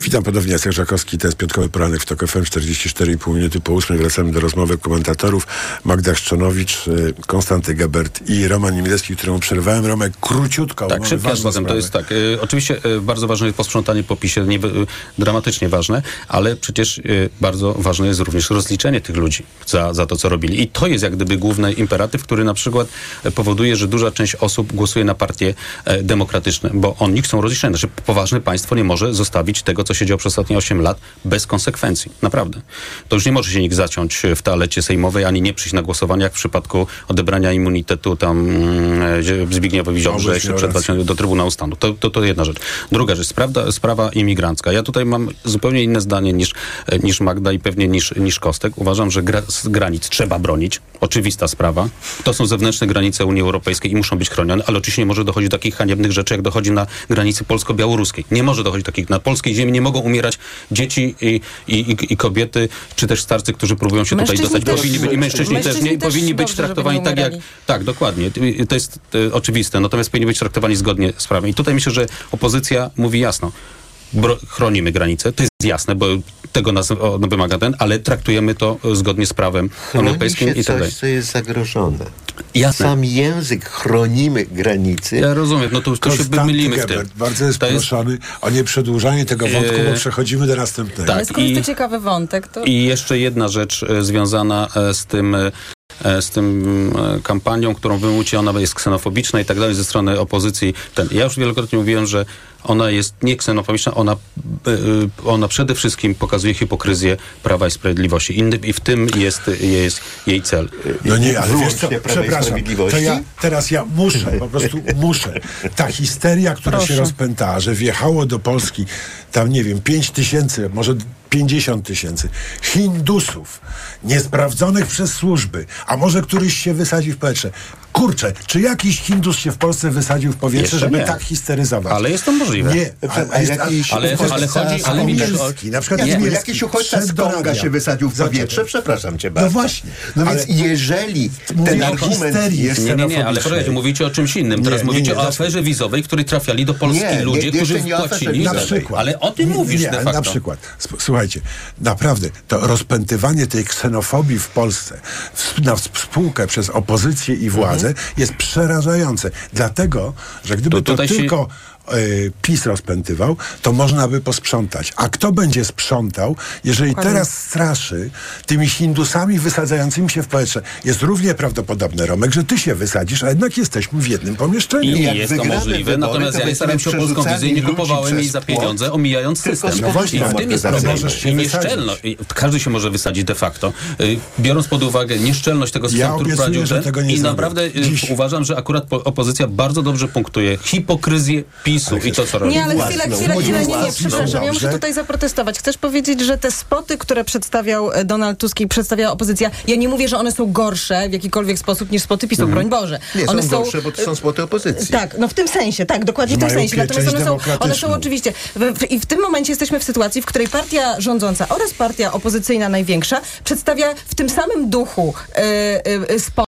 Witam ponownie, Jacek Żakowski, to jest piątkowy poranek w TOK FM, 44,5 minuty po 8. Wracamy do rozmowy komentatorów. Magda Szczonowicz, y, Konstanty Gebert i Roman Niemiecki, któremu przerwałem. Romek, króciutko. Tak, szybko potem to jest tak. Y, oczywiście y, bardzo ważne jest posprzątanie po PiSie, nie, y, dramatycznie ważne, ale przecież y, bardzo ważne jest również rozliczenie tych ludzi za, za to, co robili. I to jest jak gdyby główny imperatyw, który na przykład y, powoduje, że duża część osób głosuje na partie demokratyczne, bo oni chcą rozliczenia. Znaczy poważne państwo nie może zostawić tego, co się działo przez ostatnie 8 lat bez konsekwencji. Naprawdę. To już nie może się nikt zaciąć w toalecie sejmowej, ani nie przyjść na głosowanie, jak w przypadku odebrania immunitetu tam mm, Zbigniewowi Ziobrze, miał przed do Trybunału Stanu. To, to, to jedna rzecz. Druga rzecz, sprawa, sprawa imigrancka. Ja tutaj mam zupełnie inne zdanie niż, e, niż Magda i pewnie niż, niż Kostek. Uważam, że gra, granic trzeba bronić. Oczywista sprawa. To są zewnętrzne granice Unii Europejskiej i muszą być chronione, ale oczywiście nie może dochodzić do takich haniebnych rzeczy, jak dochodzi na granicy polsko-białoruskiej. Nie może dochodzić do takich. Na polskiej ziemi nie mogą umierać dzieci i, i, i, kobiety, czy też starcy, którzy próbują się tutaj Mężczyźni dostać. też- Powinni być, I mężczyźni, mężczyźni też nie też powinni być traktowani tak jak... Tak, dokładnie. To jest e, oczywiste. Natomiast powinni być traktowani zgodnie z prawem. I tutaj myślę, że opozycja mówi jasno. Bro, chronimy granice, to jest jasne, bo tego nas o, no, wymaga ten, ale traktujemy to e, zgodnie z prawem Chroni europejskim się i tak dalej. coś, co jest zagrożone. Jasne. Sam język chronimy granicy. Ja rozumiem, no to, to się mylimy w tym. Gebert, bardzo jest To jest- proszony o nieprzedłużanie tego wątku, bo przechodzimy do następnego. Tak, jest i- to ciekawy wątek, to... I jeszcze jedna rzecz e, związana e, z tym, e, z tym e, kampanią, którą wymuci, ona jest ksenofobiczna i tak dalej ze strony opozycji. Ten, ja już wielokrotnie mówiłem, że ona jest nie ksenofobiczna, ona, e, e, ona przede wszystkim pokazuje hipokryzję Prawa i Sprawiedliwości. Inny, I w tym jest, jest jej cel. No nie, ale wiesz co, przepraszam, to ja teraz ja muszę, po prostu muszę. Ta histeria, która się Proszę. rozpętała, że wjechało do Polski tam, nie wiem, 5 tysięcy, może 50 tysięcy Hindusów, niesprawdzonych przez służby, a może któryś się wysadzi w powietrze. Kurczę, czy jakiś Hindus się w Polsce wysadził w powietrze, Jeszcze żeby nie. tak histeryzować? Ale jest to możliwe. Nie, A- a jakiś ale- ale chodzi- ale mi- Mielski, na przykład Nie, Mielski jakiś uchodźca z Konga się wysadził w powietrze, przepraszam cię bardzo. właśnie, No ale- więc jeżeli ten o argument histerii jest... Nie, nie, nie, ale poczekajcie, mówicie o czymś innym. Teraz Nie, nie, mówicie nie, o aferze wizowej, której trafiali do Polski ludzie, którzy wpłacili. Na przykład. Ale o tym Nie, mówisz nie, de ale facto. Na przykład. Słuchajcie, naprawdę, to rozpętywanie tej ksenofobii w Polsce na spółkę przez opozycję i władzę jest przerażające. Dlatego, że gdyby To tylko y, PiS rozpętywał, to można by posprzątać. A kto będzie sprzątał, jeżeli Dokładnie. teraz straszy tymi Hindusami wysadzającymi się w powietrze? Jest równie prawdopodobne, Romek, że ty się wysadzisz, a jednak jesteśmy w jednym pomieszczeniu. I jak jest to możliwe, wybory, natomiast to ja nie staram się o polską wizję i nie kupowałem jej za przez płot, pieniądze, omijając tylko system. No właśnie, I w tym jest problem. I nieszczelność. Każdy się może wysadzić de facto. Y, Biorąc pod uwagę nieszczelność tego systemu, który obiecuję, prowadził że ten, tego nie i zrobię. naprawdę y, uważam, że akurat po, opozycja bardzo dobrze punktuje hipokryzję PiSu i to, co robi. Nie, ale chwilę, Własną, chwilę, chwilę, nie, nie, przepraszam, ja muszę tutaj zaprotestować. Chcesz powiedzieć, że te spoty, które przedstawiał e, Donald Tusk i przedstawiała opozycja, ja nie mówię, że one są gorsze w jakikolwiek sposób niż spoty PiSu, broń Boże. Nie, one są gorsze, bo to są spoty opozycji. Tak, no w tym sensie, tak, dokładnie w tym sensie. Natomiast one są, one są oczywiście. W, w, I w tym momencie jesteśmy w sytuacji, w której partia rządząca oraz partia opozycyjna największa przedstawia w tym samym duchu e, e, spoty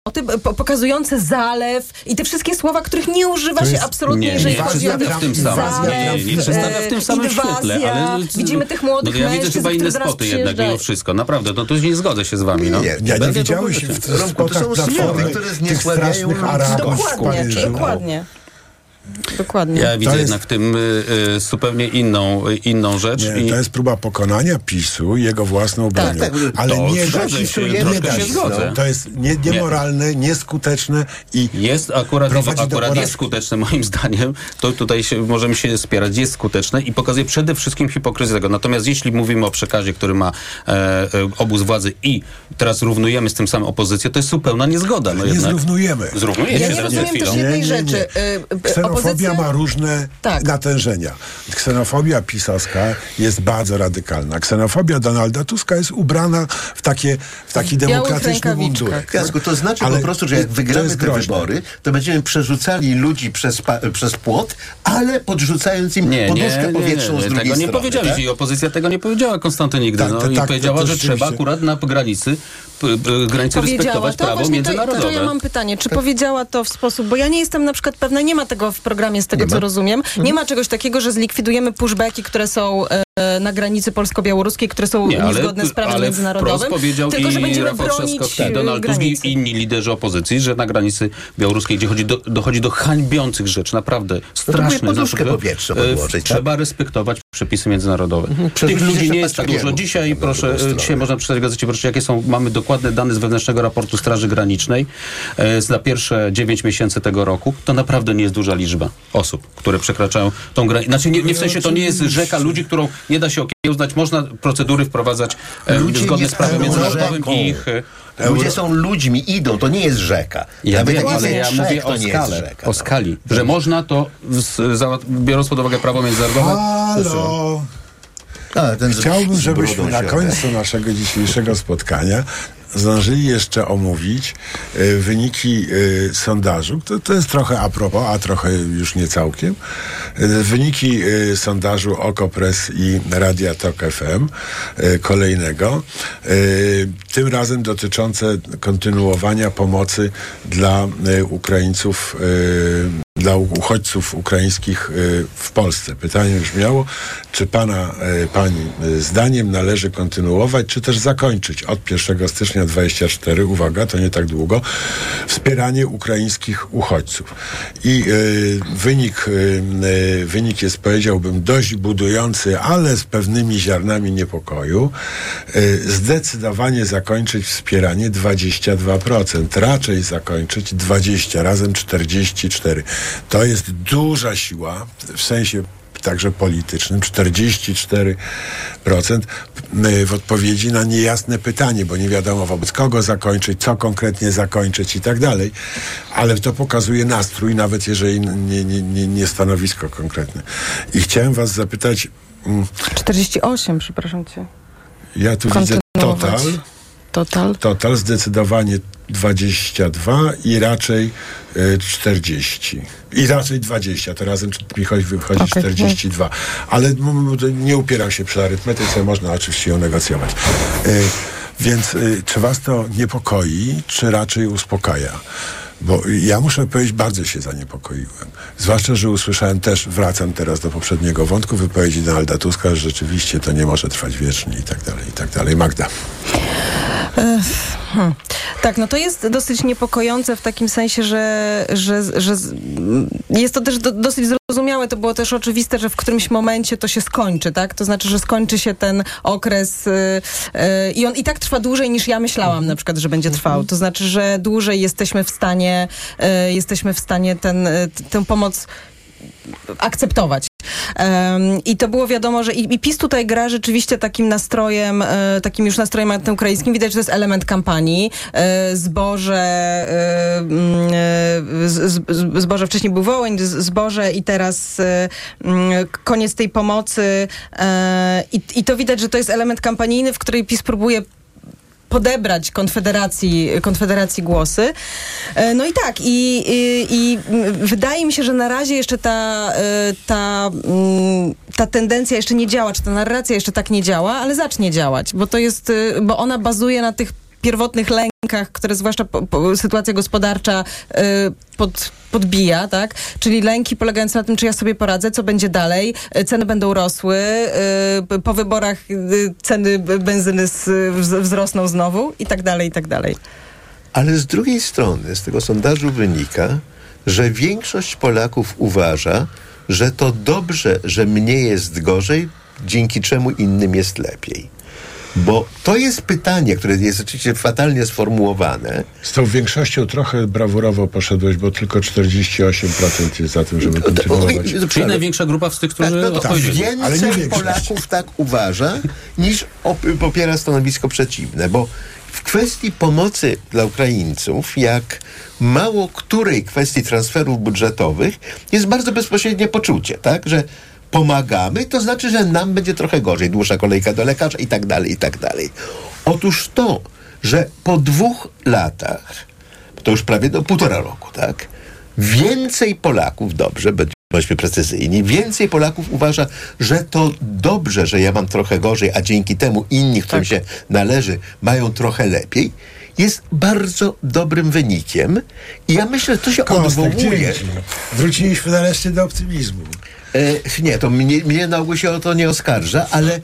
pokazujące zalew i te wszystkie słowa, których nie używa się absolutnie, nie, jeżeli nie chodzi o w tym samym, zalew, nie, nie przedstawia w tym e, samym świetle, inwazja. ale... Widzimy tych młodych no, ja widzę mężczyzn, chyba inne spoty jednak mimo wszystko. Naprawdę, no to nie zgodzę się z wami. No. Nie, Ja nie Będę widziałeś to w tych spotach Platformy które tych zniesławiają strasznych. Arabów w Dokładnie, dokładnie. Dokładnie. Ja widzę jest- jednak w tym y, y, zupełnie inną, y, inną rzecz. Nie, i... to jest próba pokonania PiSu jego własną bronią. tak, ale to nie da się, nie troszkę da się się. zgodzę. To jest nie, niemoralne, nieskuteczne i Jest akurat, do akurat jest skuteczne [laughs] moim zdaniem. To tutaj się, możemy się spierać. Jest skuteczne i pokazuje przede wszystkim hipokryzję tego. Natomiast jeśli mówimy o przekazie, który ma e, e, obóz władzy i teraz równujemy z tym samym opozycję, to jest zupełna niezgoda. No nie jednak. zrównujemy. Zrównujecie Ja nie teraz za rozumiem też jednej Nie, nie, nie. rzeczy. Y, y, Ksenofobia opozycja- ma różne Tak. natężenia. Ksenofobia pisowska jest bardzo radykalna. Ksenofobia Donalda Tuska jest ubrana w, takie, w taki białych demokratyczny mundurek. Jasku, to znaczy Ale po prostu, że jak wygramy te groźne. wybory, to będziemy przerzucali ludzi przez, przez płot, ale podrzucając im Nie, nie, poduszkę nie, nie, powietrzną z nie, drugiej tego nie strony. powiedzieli. tak? I opozycja tego nie powiedziała Konstanty nigdy. Tak, no, I tak, to- powiedziała, to że trzeba akurat na granicy, granicy Powiedziała respektować to, prawo właśnie to, międzynarodowe. to ja mam pytanie, czy powiedziała to w sposób, bo ja nie jestem na przykład pewna, nie ma tego w programie z tego, Nie co ma? rozumiem, nie ma czegoś takiego, że zlikwidujemy pushbacki, które są e, na granicy polsko-białoruskiej, które są Nie, ale, niezgodne z prawem ale międzynarodowym, powiedział tylko, że i będziemy Rafał bronić Trzaskowski, e, i Donald Tusk i inni liderzy opozycji, że na granicy białoruskiej, gdzie chodzi do, dochodzi do hańbiących rzeczy, naprawdę strasznych. mówię, poduszkę powietrzną e, podłożyć, tak? Trzeba respektować przepisy międzynarodowe. Tych Przerzucić ludzi nie jest tak dużo. Dzisiaj, na proszę, e, dzisiaj można przeczytać w gazecie, proszę, jakie są, mamy dokładne dane z wewnętrznego raportu Straży Granicznej e, za pierwsze 9 miesięcy tego roku. To naprawdę nie jest duża liczba osób, które przekraczają tą granicę. Znaczy, nie, nie w sensie, to nie jest rzeka ludzi, którą nie da się okiełznać. Można procedury wprowadzać e, Ludzie zgodnie nie z prawem są międzynarodowym rzeką. i ich... e, Ludzie są ludźmi, idą, to nie jest rzeka. Ja Nawet wiem, jak ale jest ja mówię o skale, rzeka, no. o skali, że można to, z, za, biorąc pod uwagę prawo międzynarodowe, Halo! A, Chciałbym, żebyśmy na końcu naszego dzisiejszego spotkania zdążyli jeszcze omówić e, wyniki e, sondażu. To, to jest trochę a propos, a trochę już nie całkiem. E, wyniki sondażu Okopres i Radia Tok FM kolejnego. Tym razem dotyczące kontynuowania pomocy dla Ukraińców dla uchodźców ukraińskich y, w Polsce. Pytanie brzmiało, czy pana, y, pani y, zdaniem należy kontynuować, czy też zakończyć od 1 stycznia 24, uwaga, to nie tak długo, wspieranie ukraińskich uchodźców. I wynik, wynik jest, powiedziałbym, dość budujący, ale z pewnymi ziarnami niepokoju. Zdecydowanie zakończyć wspieranie 22%, raczej zakończyć 20, razem 44. To jest duża siła w sensie także politycznym, 44% y, w odpowiedzi na niejasne pytanie, bo nie wiadomo wobec kogo zakończyć, co konkretnie zakończyć i tak dalej, ale to pokazuje nastrój, nawet jeżeli nie, nie, nie, nie stanowisko konkretne. I chciałem was zapytać, mm, 48, przepraszam cię. ja tu widzę total, Total. total zdecydowanie 22 i raczej y, 40. I raczej 20, to razem mi chodzi, wychodzi Okej. 42. Ale nie upieram się przy arytmetyce, można oczywiście ją negocjować. Y, więc y, czy was to niepokoi, czy raczej uspokaja? Bo ja muszę powiedzieć, bardzo się zaniepokoiłem. Zwłaszcza, że usłyszałem też, wracam teraz do poprzedniego wątku, wypowiedzi Donalda Tuska, że rzeczywiście to nie może trwać wiecznie i tak dalej, i tak dalej. Magda. Hmm. Tak, no to jest dosyć niepokojące w takim sensie, że, że, że jest to też do, dosyć zrozumiałe. To było też oczywiste, że w którymś momencie to się skończy, tak? To znaczy, że skończy się ten okres y, y, i on i tak trwa dłużej niż ja myślałam na przykład, że będzie trwał. To znaczy, że dłużej jesteśmy w stanie, y, jesteśmy w stanie ten, y, tę pomoc akceptować. Um, I to było wiadomo, że i, i PiS tutaj gra rzeczywiście takim nastrojem, e, takim już nastrojem antyukraińskim. Widać, że to jest element kampanii. E, zboże, e, mm, e, z, zboże wcześniej był Wołyń, z, zboże i teraz e, mm, koniec tej pomocy. E, i, I to widać, że to jest element kampanijny, w której PiS próbuje podebrać Konfederacji, Konfederacji głosy. E, No i tak, i, i, i wydaje mi się, że na razie jeszcze ta, e, ta, mm, ta tendencja jeszcze nie działa, czy ta narracja jeszcze tak nie działa, ale zacznie działać, bo to jest, e, bo ona bazuje na tych pierwotnych lękach, które zwłaszcza po, po, sytuacja gospodarcza y, pod, podbija, tak? Czyli lęki polegające na tym, czy ja sobie poradzę, co będzie dalej, y, ceny będą rosły, y, po wyborach y, ceny benzyny z, wz- wzrosną znowu i tak dalej, i tak dalej. Ale z drugiej strony z tego sondażu wynika, że większość Polaków uważa, że to dobrze, że mnie jest gorzej, dzięki czemu innym jest lepiej. Bo to jest pytanie, które jest oczywiście fatalnie sformułowane. Z tą większością trochę brawurowo poszedłeś, bo tylko 48% jest za tym, żeby kontynuować. Czyli największa grupa z tych, którzy Tak, no to odpowiedzieli. więcej Polaków tak uważa, niż op- popiera stanowisko przeciwne, bo w kwestii pomocy dla Ukraińców, jak mało której kwestii transferów budżetowych, jest bardzo bezpośrednie poczucie, tak, że pomagamy, to znaczy, że nam będzie trochę gorzej, dłuższa kolejka do lekarza i tak dalej, i tak dalej. Otóż to, że po dwóch latach, to już prawie do półtora roku, tak, więcej Polaków, dobrze, bądź- bądźmy precyzyjni, więcej Polaków uważa, że to dobrze, że ja mam trochę gorzej, a dzięki temu inni, którym się należy, mają trochę lepiej, jest bardzo dobrym wynikiem. I ja myślę, że to się Kostek, odwołuje. dzięki. Wróciliśmy nareszcie do optymizmu. E, nie, to mnie, mnie na ogół się o to nie oskarża, ale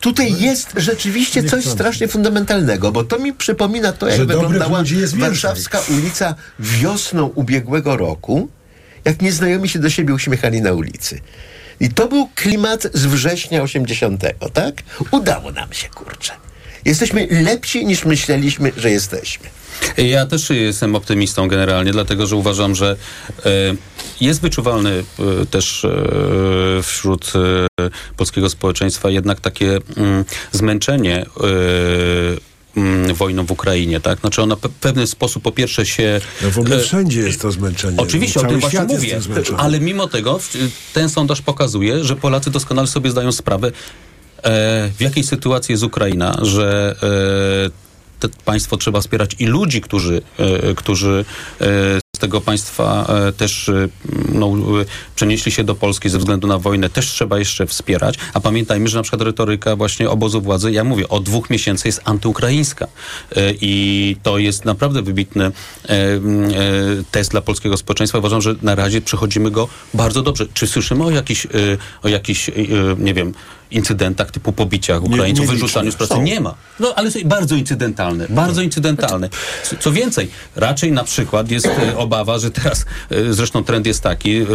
tutaj jest rzeczywiście coś strasznie fundamentalnego, bo to mi przypomina to, jak wyglądała warszawska ulica wiosną ubiegłego roku, jak nieznajomi się do siebie uśmiechali na ulicy. I to był klimat z września 80, tak? Udało nam się, kurczę. Jesteśmy lepsi niż myśleliśmy, że jesteśmy. Ja też jestem optymistą generalnie, dlatego że uważam, że e, jest wyczuwalny e, też e, wśród polskiego społeczeństwa jednak takie mm, zmęczenie mm, wojną w Ukrainie, tak? Znaczy ona w pewien sposób po pierwsze się... No w ogóle wszędzie jest to zmęczenie. Oczywiście, o Cały tym właśnie mówię. Ale mimo tego ten sondaż pokazuje, że Polacy doskonale sobie zdają sprawę, w jakiej sytuacji jest Ukraina, że e, te państwo trzeba wspierać i ludzi, którzy, e, którzy e, z tego państwa e, też e, no, e, przenieśli się do Polski ze względu na wojnę, też trzeba jeszcze wspierać. A pamiętajmy, że na przykład retoryka właśnie obozu władzy, ja mówię, od dwóch miesięcy jest antyukraińska. E, I to jest naprawdę wybitny e, e, test dla polskiego społeczeństwa. Uważam, że na razie przechodzimy go bardzo dobrze. Czy słyszymy o jakichś, e, o jakichś e, nie wiem, incydentach typu pobiciach Ukraińców, nie wyrzucaniu z pracy? Są. Nie ma. No, ale są bardzo incydentalne. Bardzo incydentalne. Co- Co więcej, raczej na przykład jest e, obawa, że teraz, e, zresztą trend jest taki, e,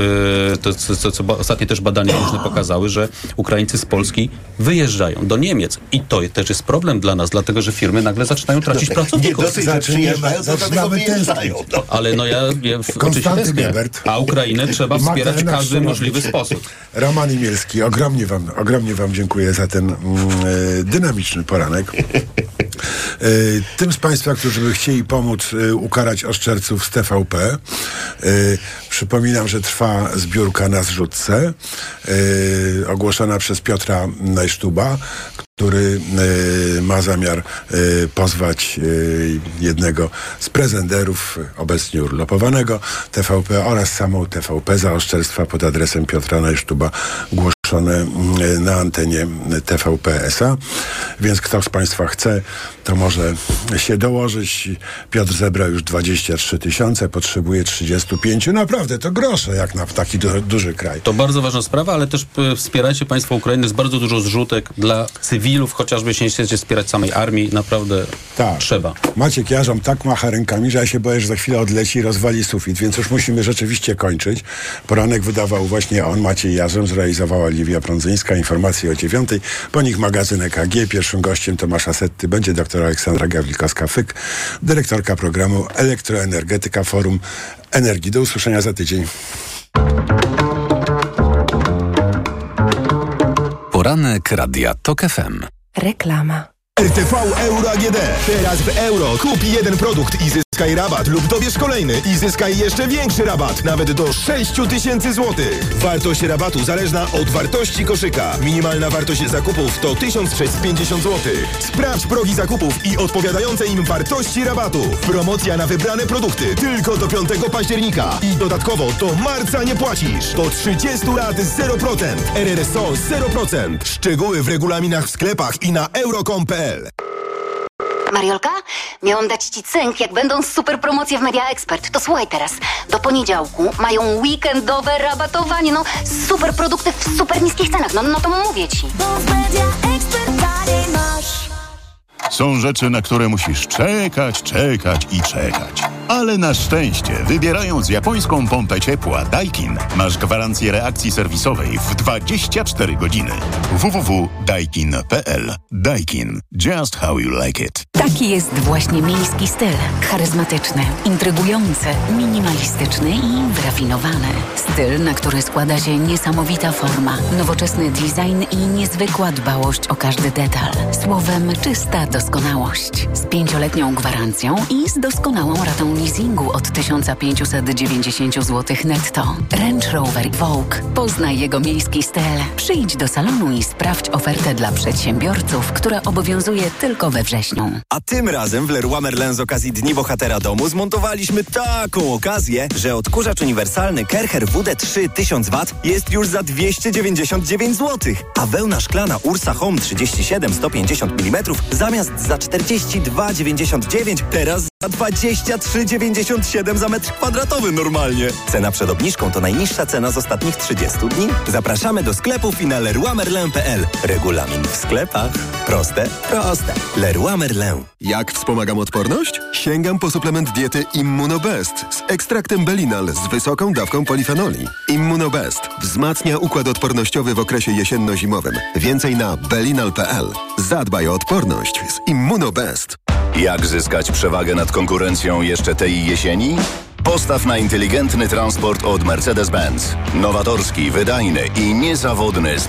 to co, co, ostatnie też badania różne pokazały, że Ukraińcy z Polski wyjeżdżają do Niemiec. I to też jest problem dla nas, dlatego że firmy nagle zaczynają tracić pracowników. przyjeżdżają, to dlatego wyjeżdżają. No. Ale no ja, ja oczywiście. Gebert. A Ukrainę trzeba wspierać w każdy możliwy sposób. Roman Imielski, ogromnie wam, ogromnie wam dziękuję za ten mm, e, dynamiczny poranek. [laughs] E, tym z Państwa, którzy by chcieli pomóc e, ukarać oszczerców z TVP, przypominam, że trwa zbiórka na zrzutce, ogłoszona przez Piotra Najsztuba, który e, ma zamiar e, pozwać e, jednego z prezenderów obecnie urlopowanego TVP oraz samą TVP za oszczerstwa pod adresem Piotra Najsztuba mm, na antenie TVP SA. Więc kto z Państwa chce, to może się dołożyć. Piotr zebrał już 23 tysiące, potrzebuje 35. Naprawdę, to grosze jak na taki du- duży kraj. To bardzo ważna sprawa, ale też e, wspierajcie Państwo Ukrainy. Jest bardzo dużo zrzutek dla cywilów, chociażby jeśli nie chcecie wspierać samej armii. Naprawdę trzeba. Maciek Jarząb tak macha rękami, że ja się boję, że za chwilę odleci i rozwali sufit, więc już musimy rzeczywiście kończyć. Poranek wydawał właśnie on, Maciej Jarząb, zrealizowała Liwia Prądzyńska. Informacje o dziewiątej. Po nich magazyn EKG. Pierwszym gościem Tomasza Setty będzie dr Aleksandra Gawlikowska-Fyk, dyrektorka programu Elektroenergetyka Forum Energii. Do usłyszenia za tydzień. Poranek Radia TOK FM. Reklama. RTV Euro AGD. Teraz w euro kup jeden produkt i zyskaj rabat lub dobierz kolejny i zyskaj jeszcze większy rabat, nawet do 6 tysięcy złotych. Wartość rabatu zależna od wartości koszyka. Minimalna wartość zakupów to 1650 zł. Sprawdź progi zakupów i odpowiadające im wartości rabatu. Promocja na wybrane produkty tylko do 5 października. I dodatkowo do marca nie płacisz. Do 30 lat 0%. RRSO 0%. Szczegóły w regulaminach w sklepach i na euro.com.pl Mariolka, miałam dać ci cynk, jak będą super promocje w Media Expert. To słuchaj teraz. Do poniedziałku mają weekendowe rabatowanie. No, super produkty w super niskich cenach. No, no to mówię ci. Są rzeczy, na które musisz czekać, czekać i czekać. Ale na szczęście, wybierając japońską pompę ciepła Daikin, masz gwarancję reakcji serwisowej w 24 godziny. www.daikin.pl Daikin. Just how you like it. Taki jest właśnie miejski styl. Charyzmatyczny, intrygujący, minimalistyczny i wyrafinowany. Styl, na który składa się niesamowita forma, nowoczesny design i niezwykła dbałość o każdy detal. Słowem, czysta doskonałość. Z pięcioletnią gwarancją i z doskonałą ratą leasingu od 1590 zł netto. Range Rover Vogue. Poznaj jego miejski styl. Przyjdź do salonu i sprawdź ofertę dla przedsiębiorców, która obowiązuje tylko we wrześniu. A tym razem w Leroy Merlin z okazji Dni Bohatera Domu zmontowaliśmy taką okazję, że odkurzacz uniwersalny Kercher WD3 1000W jest już za 299 zł, a wełna szklana Ursa Home 37 150 mm zamiast za 42,99 teraz za 23,97 za metr kwadratowy normalnie. Cena przed obniżką to najniższa cena z ostatnich 30 dni. Zapraszamy do sklepów i na. Regulamin w sklepach. Proste, proste. Leroy Merlin. Jak wspomagam odporność? Sięgam po suplement diety Immunobest z ekstraktem Belinal z wysoką dawką polifenoli. Immunobest wzmacnia układ odpornościowy w okresie jesienno-zimowym. Więcej na belinal.pl. Zadbaj o odporność z Immunobest. Jak zyskać przewagę nad konkurencją jeszcze tej jesieni? Postaw na inteligentny transport od Mercedes-Benz. Nowatorski, wydajny i niezawodny